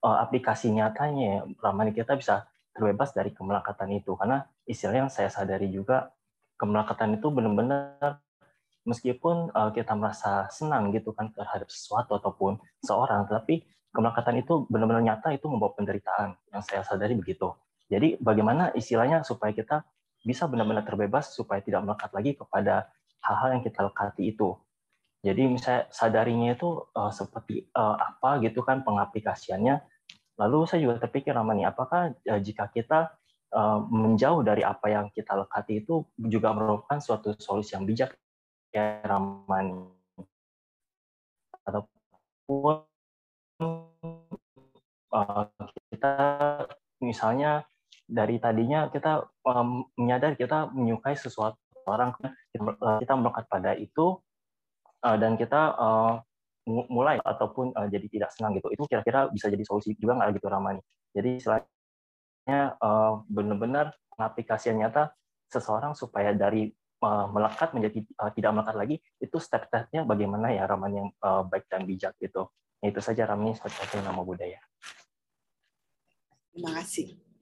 uh, aplikasi nyatanya Ramani kita bisa terbebas dari kemelekatan itu. Karena istilah yang saya sadari juga kemelekatan itu benar-benar meskipun kita merasa senang gitu kan terhadap sesuatu ataupun seorang tapi kemelekatan itu benar-benar nyata itu membawa penderitaan. Yang saya sadari begitu jadi bagaimana istilahnya supaya kita bisa benar-benar terbebas supaya tidak melekat lagi kepada hal-hal yang kita lekati itu. Jadi misalnya sadarinya itu uh, seperti uh, apa gitu kan pengaplikasiannya. Lalu saya juga terpikir Ramani, apakah uh, jika kita uh, menjauh dari apa yang kita lekati itu juga merupakan suatu solusi yang bijak ya Ramani. Ataupun uh, kita misalnya dari tadinya kita menyadari kita menyukai sesuatu orang eh, kita melekat pada itu uh, dan kita uh, mulai ataupun jadi tidak senang gitu. Itu kira-kira bisa jadi solusi juga nggak gitu Ramani? Jadi uh, benar-benar pengaplikasian nyata seseorang supaya dari uh, melekat menjadi tidak melekat lagi itu step-stepnya bagaimana ya Ramani yang baik dan bijak gitu. Itu saja Ramani satu nama budaya? Terima kasih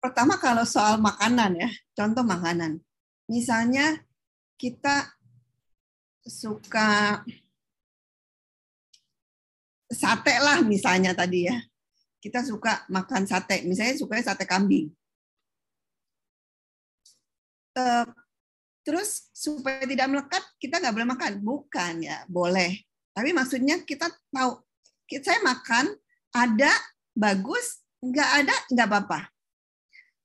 pertama kalau soal makanan ya, contoh makanan. Misalnya kita suka sate lah misalnya tadi ya. Kita suka makan sate, misalnya suka sate kambing. Eh, terus supaya tidak melekat, kita nggak boleh makan. Bukan ya, boleh. Tapi maksudnya kita tahu, saya makan, ada, bagus, nggak ada, nggak apa-apa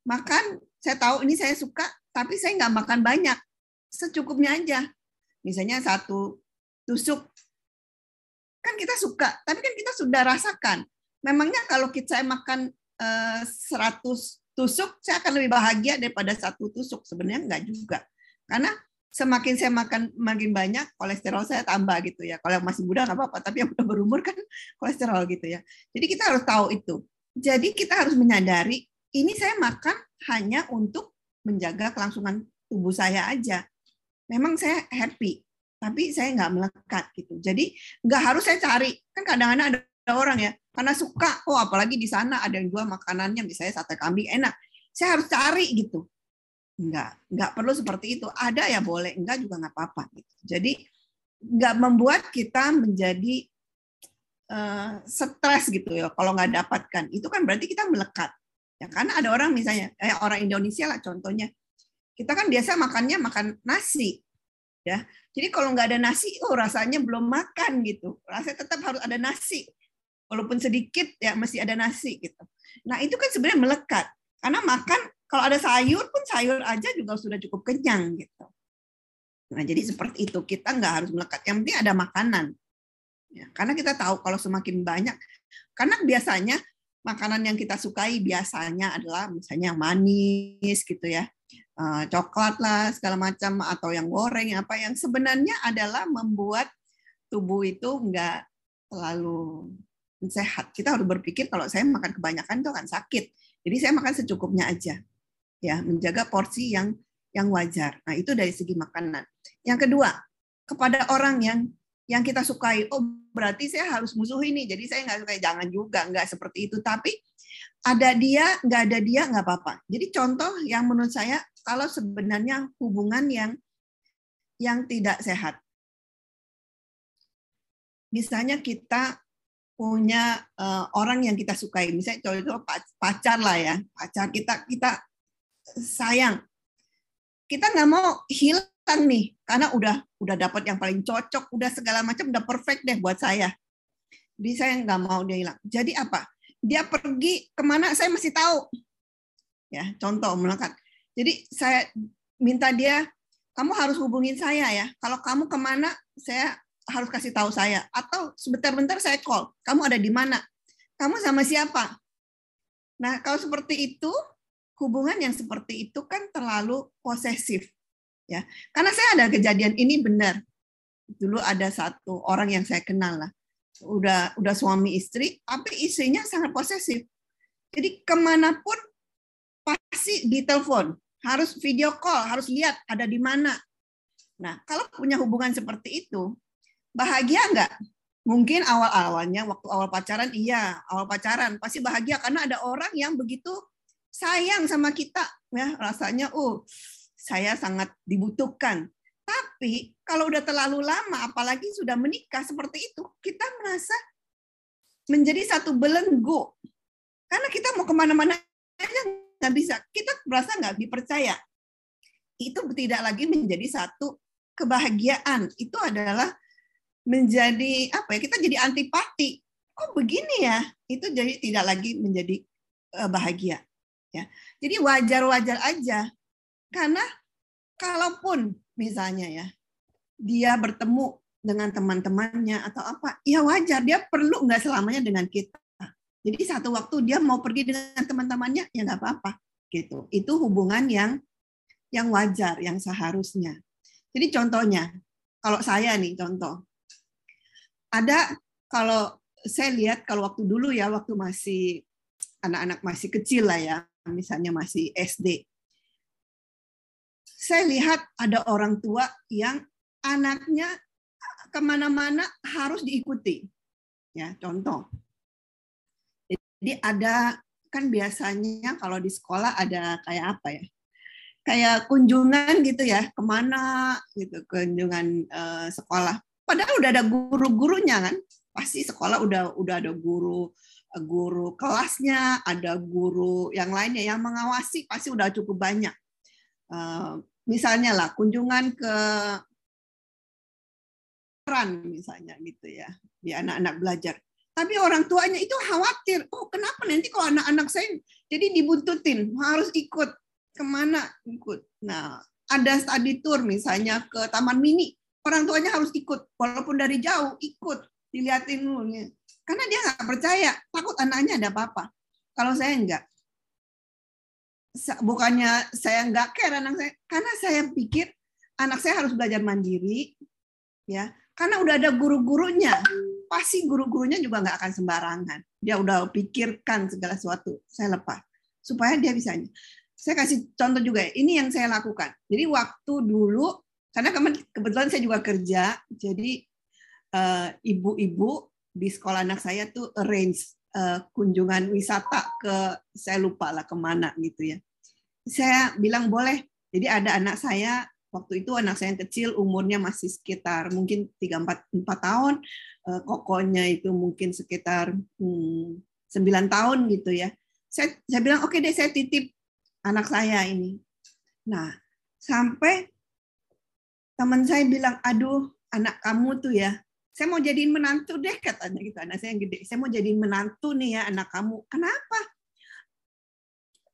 makan saya tahu ini saya suka tapi saya nggak makan banyak. Secukupnya aja. Misalnya satu tusuk. Kan kita suka tapi kan kita sudah rasakan. Memangnya kalau kita saya makan eh, 100 tusuk saya akan lebih bahagia daripada satu tusuk. Sebenarnya nggak juga. Karena semakin saya makan makin banyak kolesterol saya tambah gitu ya. Kalau yang masih muda nggak apa-apa tapi yang udah berumur kan kolesterol gitu ya. Jadi kita harus tahu itu. Jadi kita harus menyadari ini saya makan hanya untuk menjaga kelangsungan tubuh saya aja. Memang saya happy, tapi saya nggak melekat gitu. Jadi nggak harus saya cari. Kan kadang-kadang ada orang ya, karena suka, oh apalagi di sana ada yang jual makanannya, misalnya sate kambing enak. Saya harus cari gitu. Enggak, nggak perlu seperti itu. Ada ya boleh, enggak juga nggak apa-apa. Gitu. Jadi nggak membuat kita menjadi uh, stres gitu ya kalau nggak dapatkan. Itu kan berarti kita melekat. Ya, karena ada orang misalnya, kayak orang Indonesia lah contohnya, kita kan biasa makannya makan nasi, ya. Jadi kalau nggak ada nasi, oh rasanya belum makan gitu. Rasanya tetap harus ada nasi, walaupun sedikit ya masih ada nasi gitu. Nah itu kan sebenarnya melekat, karena makan kalau ada sayur pun sayur aja juga sudah cukup kenyang gitu. Nah jadi seperti itu kita nggak harus melekat, yang penting ada makanan. Ya, karena kita tahu kalau semakin banyak, karena biasanya makanan yang kita sukai biasanya adalah misalnya yang manis gitu ya. Eh, coklat lah segala macam atau yang goreng apa yang sebenarnya adalah membuat tubuh itu enggak terlalu sehat. Kita harus berpikir kalau saya makan kebanyakan itu akan sakit. Jadi saya makan secukupnya aja ya menjaga porsi yang yang wajar. Nah itu dari segi makanan. Yang kedua kepada orang yang yang kita sukai. Oh, berarti saya harus musuh ini. Jadi saya nggak suka. Jangan juga, nggak seperti itu. Tapi ada dia, nggak ada dia, nggak apa-apa. Jadi contoh yang menurut saya, kalau sebenarnya hubungan yang yang tidak sehat. misalnya kita punya uh, orang yang kita sukai, misalnya contoh pacar lah ya, pacar kita kita sayang, kita nggak mau hilang nih karena udah udah dapat yang paling cocok, udah segala macam udah perfect deh buat saya. Jadi saya nggak mau dia hilang. Jadi apa? Dia pergi ke mana saya masih tahu. Ya, contoh melekat. Jadi saya minta dia, kamu harus hubungin saya ya. Kalau kamu ke mana, saya harus kasih tahu saya atau sebentar-bentar saya call kamu ada di mana kamu sama siapa nah kalau seperti itu hubungan yang seperti itu kan terlalu posesif ya karena saya ada kejadian ini benar. Dulu ada satu orang yang saya kenal lah. Udah udah suami istri tapi istrinya sangat posesif. Jadi ke mana pun pasti ditelepon harus video call harus lihat ada di mana. Nah kalau punya hubungan seperti itu bahagia nggak? Mungkin awal-awalnya waktu awal pacaran iya, awal pacaran. Pasti bahagia karena ada orang yang begitu sayang sama kita. Ya, rasanya uh saya sangat dibutuhkan. Tapi kalau udah terlalu lama apalagi sudah menikah seperti itu, kita merasa menjadi satu belenggu. Karena kita mau ke mana-mana aja nggak bisa. Kita merasa nggak dipercaya. Itu tidak lagi menjadi satu kebahagiaan. Itu adalah menjadi apa ya kita jadi antipati kok begini ya itu jadi tidak lagi menjadi uh, bahagia ya jadi wajar-wajar aja karena kalaupun misalnya ya dia bertemu dengan teman-temannya atau apa ya wajar dia perlu nggak selamanya dengan kita. Jadi satu waktu dia mau pergi dengan teman-temannya ya nggak apa-apa gitu. Itu hubungan yang yang wajar yang seharusnya. Jadi contohnya kalau saya nih contoh. Ada kalau saya lihat kalau waktu dulu ya waktu masih anak-anak masih kecil lah ya misalnya masih SD saya lihat ada orang tua yang anaknya ke mana-mana harus diikuti ya contoh jadi ada kan biasanya kalau di sekolah ada kayak apa ya kayak kunjungan gitu ya ke mana gitu kunjungan uh, sekolah Padahal udah ada guru-gurunya kan. Pasti sekolah udah udah ada guru guru kelasnya, ada guru yang lainnya yang mengawasi pasti udah cukup banyak. Uh, misalnya lah kunjungan ke peran misalnya gitu ya di anak-anak belajar. Tapi orang tuanya itu khawatir, oh kenapa nanti kalau anak-anak saya jadi dibuntutin harus ikut ke mana ikut. Nah ada study tour misalnya ke taman mini, orang tuanya harus ikut walaupun dari jauh ikut dilihatin dulu karena dia nggak percaya takut anaknya ada apa-apa kalau saya enggak bukannya saya nggak care anak saya karena saya pikir anak saya harus belajar mandiri ya. Karena udah ada guru-gurunya pasti guru-gurunya juga nggak akan sembarangan. Dia udah pikirkan segala sesuatu saya lepas supaya dia bisa saya kasih contoh juga ini yang saya lakukan. Jadi waktu dulu karena kebetulan saya juga kerja, jadi eh, ibu-ibu di sekolah anak saya tuh arrange uh, kunjungan wisata ke saya lupa lah ke mana gitu ya. Saya bilang boleh. Jadi ada anak saya waktu itu anak saya yang kecil umurnya masih sekitar mungkin tiga empat empat tahun, uh, kokonya itu mungkin sekitar hmm, 9 tahun gitu ya. Saya saya bilang oke okay deh saya titip anak saya ini. Nah, sampai teman saya bilang, aduh anak kamu tuh ya, saya mau jadiin menantu deh katanya gitu anak saya yang gede. Saya mau jadiin menantu nih ya anak kamu. Kenapa?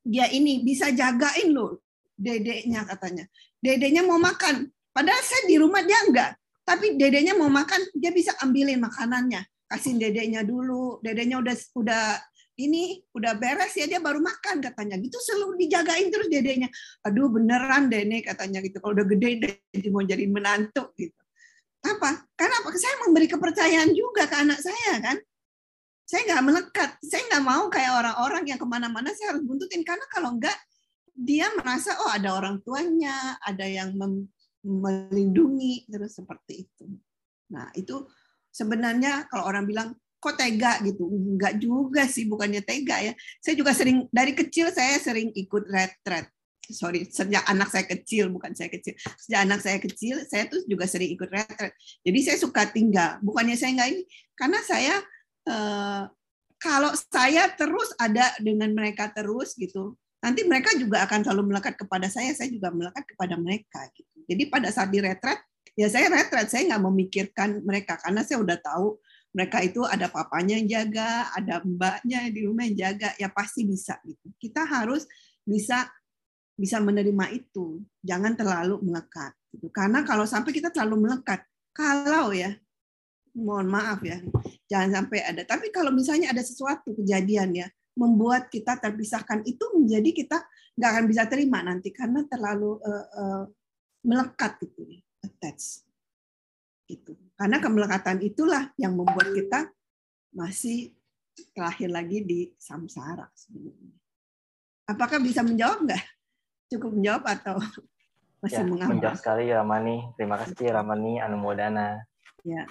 Dia ini bisa jagain loh dedeknya katanya. Dedeknya mau makan. Padahal saya di rumah dia enggak. Tapi dedeknya mau makan, dia bisa ambilin makanannya. Kasih dedeknya dulu. Dedeknya udah udah ini udah beres ya dia baru makan katanya gitu selalu dijagain terus dedenya aduh beneran dene katanya gitu kalau udah gede deh mau jadi menantu gitu apa? Karena apa? Saya memberi kepercayaan juga ke anak saya kan? Saya nggak melekat. Saya nggak mau kayak orang-orang yang ke mana-mana saya harus buntutin. Karena kalau enggak dia merasa oh ada orang tuanya ada yang melindungi terus seperti itu. Nah itu sebenarnya kalau orang bilang kok tega? gitu. Enggak juga sih bukannya tega ya. Saya juga sering dari kecil saya sering ikut retret sorry sejak anak saya kecil bukan saya kecil. Sejak anak saya kecil saya tuh juga sering ikut retret. Jadi saya suka tinggal. Bukannya saya nggak ini karena saya eh, kalau saya terus ada dengan mereka terus gitu nanti mereka juga akan selalu melekat kepada saya saya juga melekat kepada mereka gitu. Jadi pada saat di retret ya saya retret saya nggak memikirkan mereka karena saya udah tahu mereka itu ada papanya yang jaga, ada mbaknya di rumah yang jaga, ya pasti bisa gitu. Kita harus bisa bisa menerima itu. Jangan terlalu melekat. Gitu. Karena kalau sampai kita terlalu melekat, kalau ya, mohon maaf ya, jangan sampai ada. Tapi kalau misalnya ada sesuatu kejadian ya, membuat kita terpisahkan itu menjadi kita nggak akan bisa terima nanti karena terlalu uh, uh, melekat gitu, attach. Gitu. Karena kemelekatan itulah yang membuat kita masih terakhir lagi di samsara. Apakah bisa menjawab nggak? Cukup menjawab atau masih ya, mengapa? Menjawab sekali Ramani. Terima kasih Ramani Anumodana. Ya.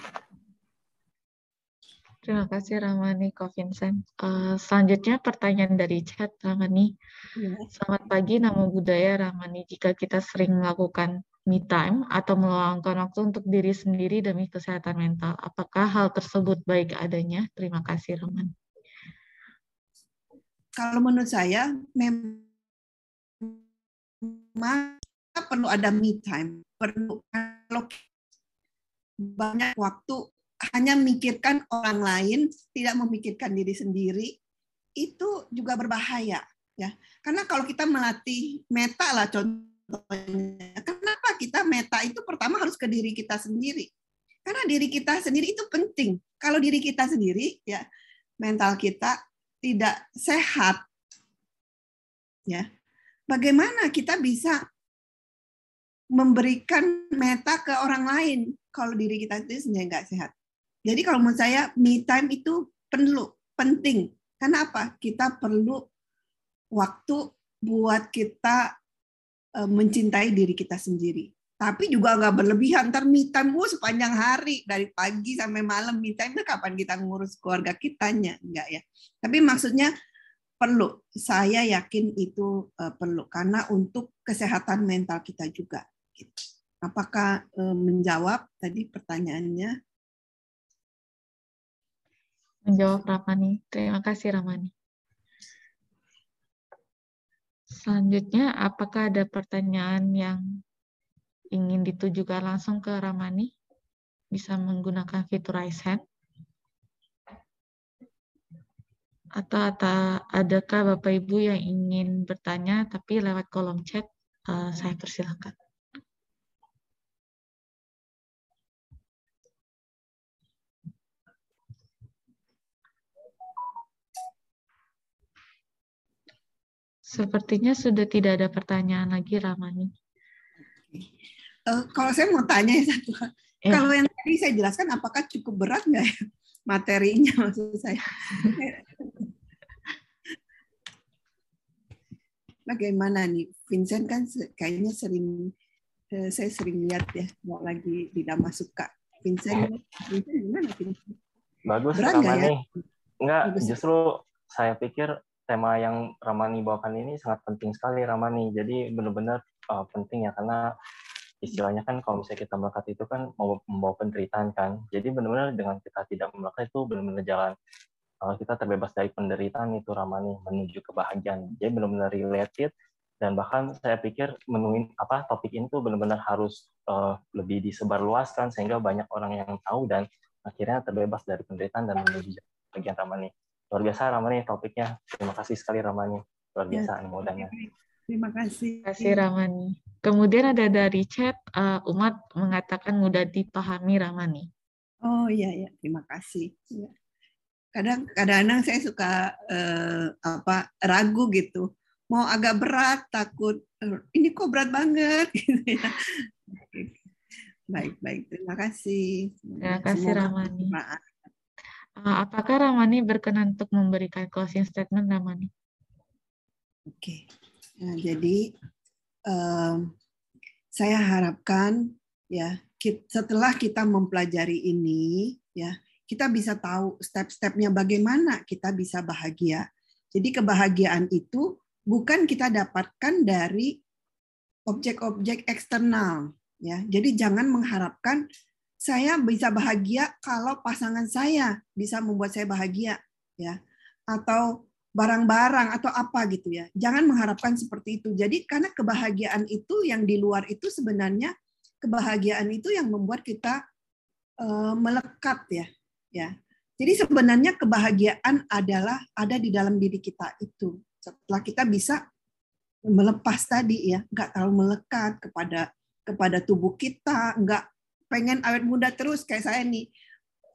Terima kasih Ramani Ko Vincent. Uh, selanjutnya pertanyaan dari chat Ramani. Ya. Selamat pagi, nama budaya Ramani. Jika kita sering melakukan me time atau meluangkan waktu untuk diri sendiri demi kesehatan mental, apakah hal tersebut baik adanya? Terima kasih Ramani kalau menurut saya memang perlu ada me time, perlu kalau banyak waktu hanya memikirkan orang lain, tidak memikirkan diri sendiri, itu juga berbahaya ya. Karena kalau kita melatih meta lah contohnya, kenapa kita meta itu pertama harus ke diri kita sendiri. Karena diri kita sendiri itu penting. Kalau diri kita sendiri ya mental kita tidak sehat, ya bagaimana kita bisa memberikan meta ke orang lain kalau diri kita itu sendiri nggak sehat. Jadi kalau menurut saya me time itu perlu, penting. Karena apa? Kita perlu waktu buat kita eh, mencintai diri kita sendiri tapi juga nggak berlebihan ntar me time gue sepanjang hari dari pagi sampai malam me time itu kapan kita ngurus keluarga kitanya enggak ya tapi maksudnya perlu. Saya yakin itu uh, perlu. Karena untuk kesehatan mental kita juga. Apakah uh, menjawab? Tadi pertanyaannya. Menjawab Ramani. Terima kasih Ramani. Selanjutnya apakah ada pertanyaan yang ingin ditujukan langsung ke Ramani, bisa menggunakan fitur raise hand. Atau, atau adakah Bapak Ibu yang ingin bertanya tapi lewat kolom chat, uh, saya persilakan. Sepertinya sudah tidak ada pertanyaan lagi, Ramani. Uh, kalau saya mau tanya ya satu, ya. kalau yang tadi saya jelaskan, apakah cukup berat nggak ya materinya maksud saya? Bagaimana nih, Vincent kan kayaknya sering, uh, saya sering lihat ya, mau lagi tidak masuk kak. Vincent, Vincent gimana Vincent? Bagus, berat Ramani. Ya? Enggak, Bagus. justru saya pikir tema yang Ramani bawakan ini sangat penting sekali Ramani. Jadi benar-benar uh, penting ya karena istilahnya kan kalau misalnya kita melekat itu kan membawa penderitaan kan. Jadi benar-benar dengan kita tidak melekat itu benar-benar jalan uh, kita terbebas dari penderitaan itu Ramani menuju kebahagiaan. Jadi benar-benar related dan bahkan saya pikir menuin apa topik ini tuh benar-benar harus uh, lebih disebarluaskan sehingga banyak orang yang tahu dan akhirnya terbebas dari penderitaan dan menuju bagian Ramani. Luar biasa Ramani topiknya. Terima kasih sekali Ramani. Luar ya, biasa ya, modalnya. Terima kasih. Terima kasih Ramani. Kemudian ada dari chat uh, umat mengatakan mudah dipahami Ramani. Oh iya ya, terima kasih. Iya. Kadang kadang saya suka uh, apa ragu gitu. Mau agak berat, takut ini kok berat banget gitu ya. Baik, baik. Terima kasih. Terima kasih Ramani. Uh, apakah Ramani berkenan untuk memberikan closing statement Ramani? Oke. Okay. Nah, jadi um, saya harapkan ya setelah kita mempelajari ini ya kita bisa tahu step-stepnya bagaimana kita bisa bahagia. Jadi kebahagiaan itu bukan kita dapatkan dari objek-objek eksternal ya. Jadi jangan mengharapkan saya bisa bahagia kalau pasangan saya bisa membuat saya bahagia ya atau barang-barang atau apa gitu ya. Jangan mengharapkan seperti itu. Jadi karena kebahagiaan itu yang di luar itu sebenarnya kebahagiaan itu yang membuat kita uh, melekat ya. Ya. Jadi sebenarnya kebahagiaan adalah ada di dalam diri kita itu. Setelah kita bisa melepas tadi ya, nggak terlalu melekat kepada kepada tubuh kita, nggak pengen awet muda terus kayak saya nih.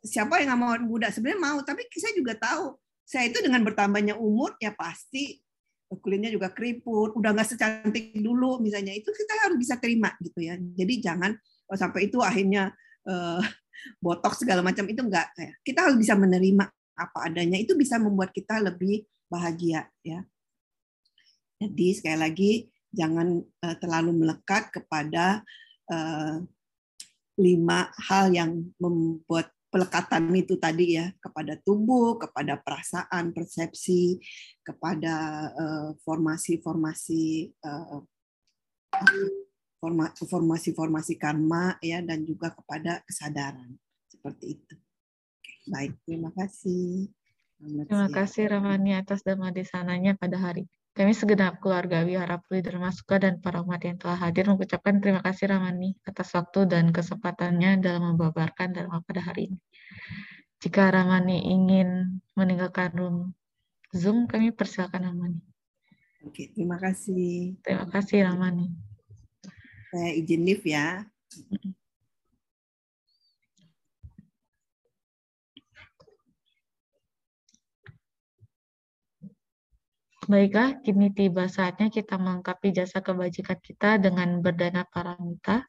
Siapa yang nggak mau awet muda? Sebenarnya mau, tapi saya juga tahu saya itu dengan bertambahnya umur ya pasti kulitnya juga keriput, udah nggak secantik dulu misalnya itu kita harus bisa terima gitu ya. Jadi jangan oh, sampai itu akhirnya uh, botok segala macam itu enggak. Kita harus bisa menerima apa adanya itu bisa membuat kita lebih bahagia ya. Jadi sekali lagi jangan uh, terlalu melekat kepada uh, lima hal yang membuat pelekatan itu tadi ya kepada tubuh, kepada perasaan, persepsi, kepada eh, formasi-formasi uh, formasi-formasi karma ya dan juga kepada kesadaran seperti itu. Baik, terima kasih. Terima kasih Ramani atas dhamma desananya pada hari kami segenap keluarga Wihara Dharma Suka dan para umat yang telah hadir mengucapkan terima kasih Ramani atas waktu dan kesempatannya dalam membabarkan Dharma pada hari ini. Jika Ramani ingin meninggalkan room Zoom, kami persilakan Ramani. Oke, terima kasih. Terima kasih Ramani. Saya izin live ya. Baiklah, kini tiba saatnya kita melengkapi jasa kebajikan kita dengan berdana paramita.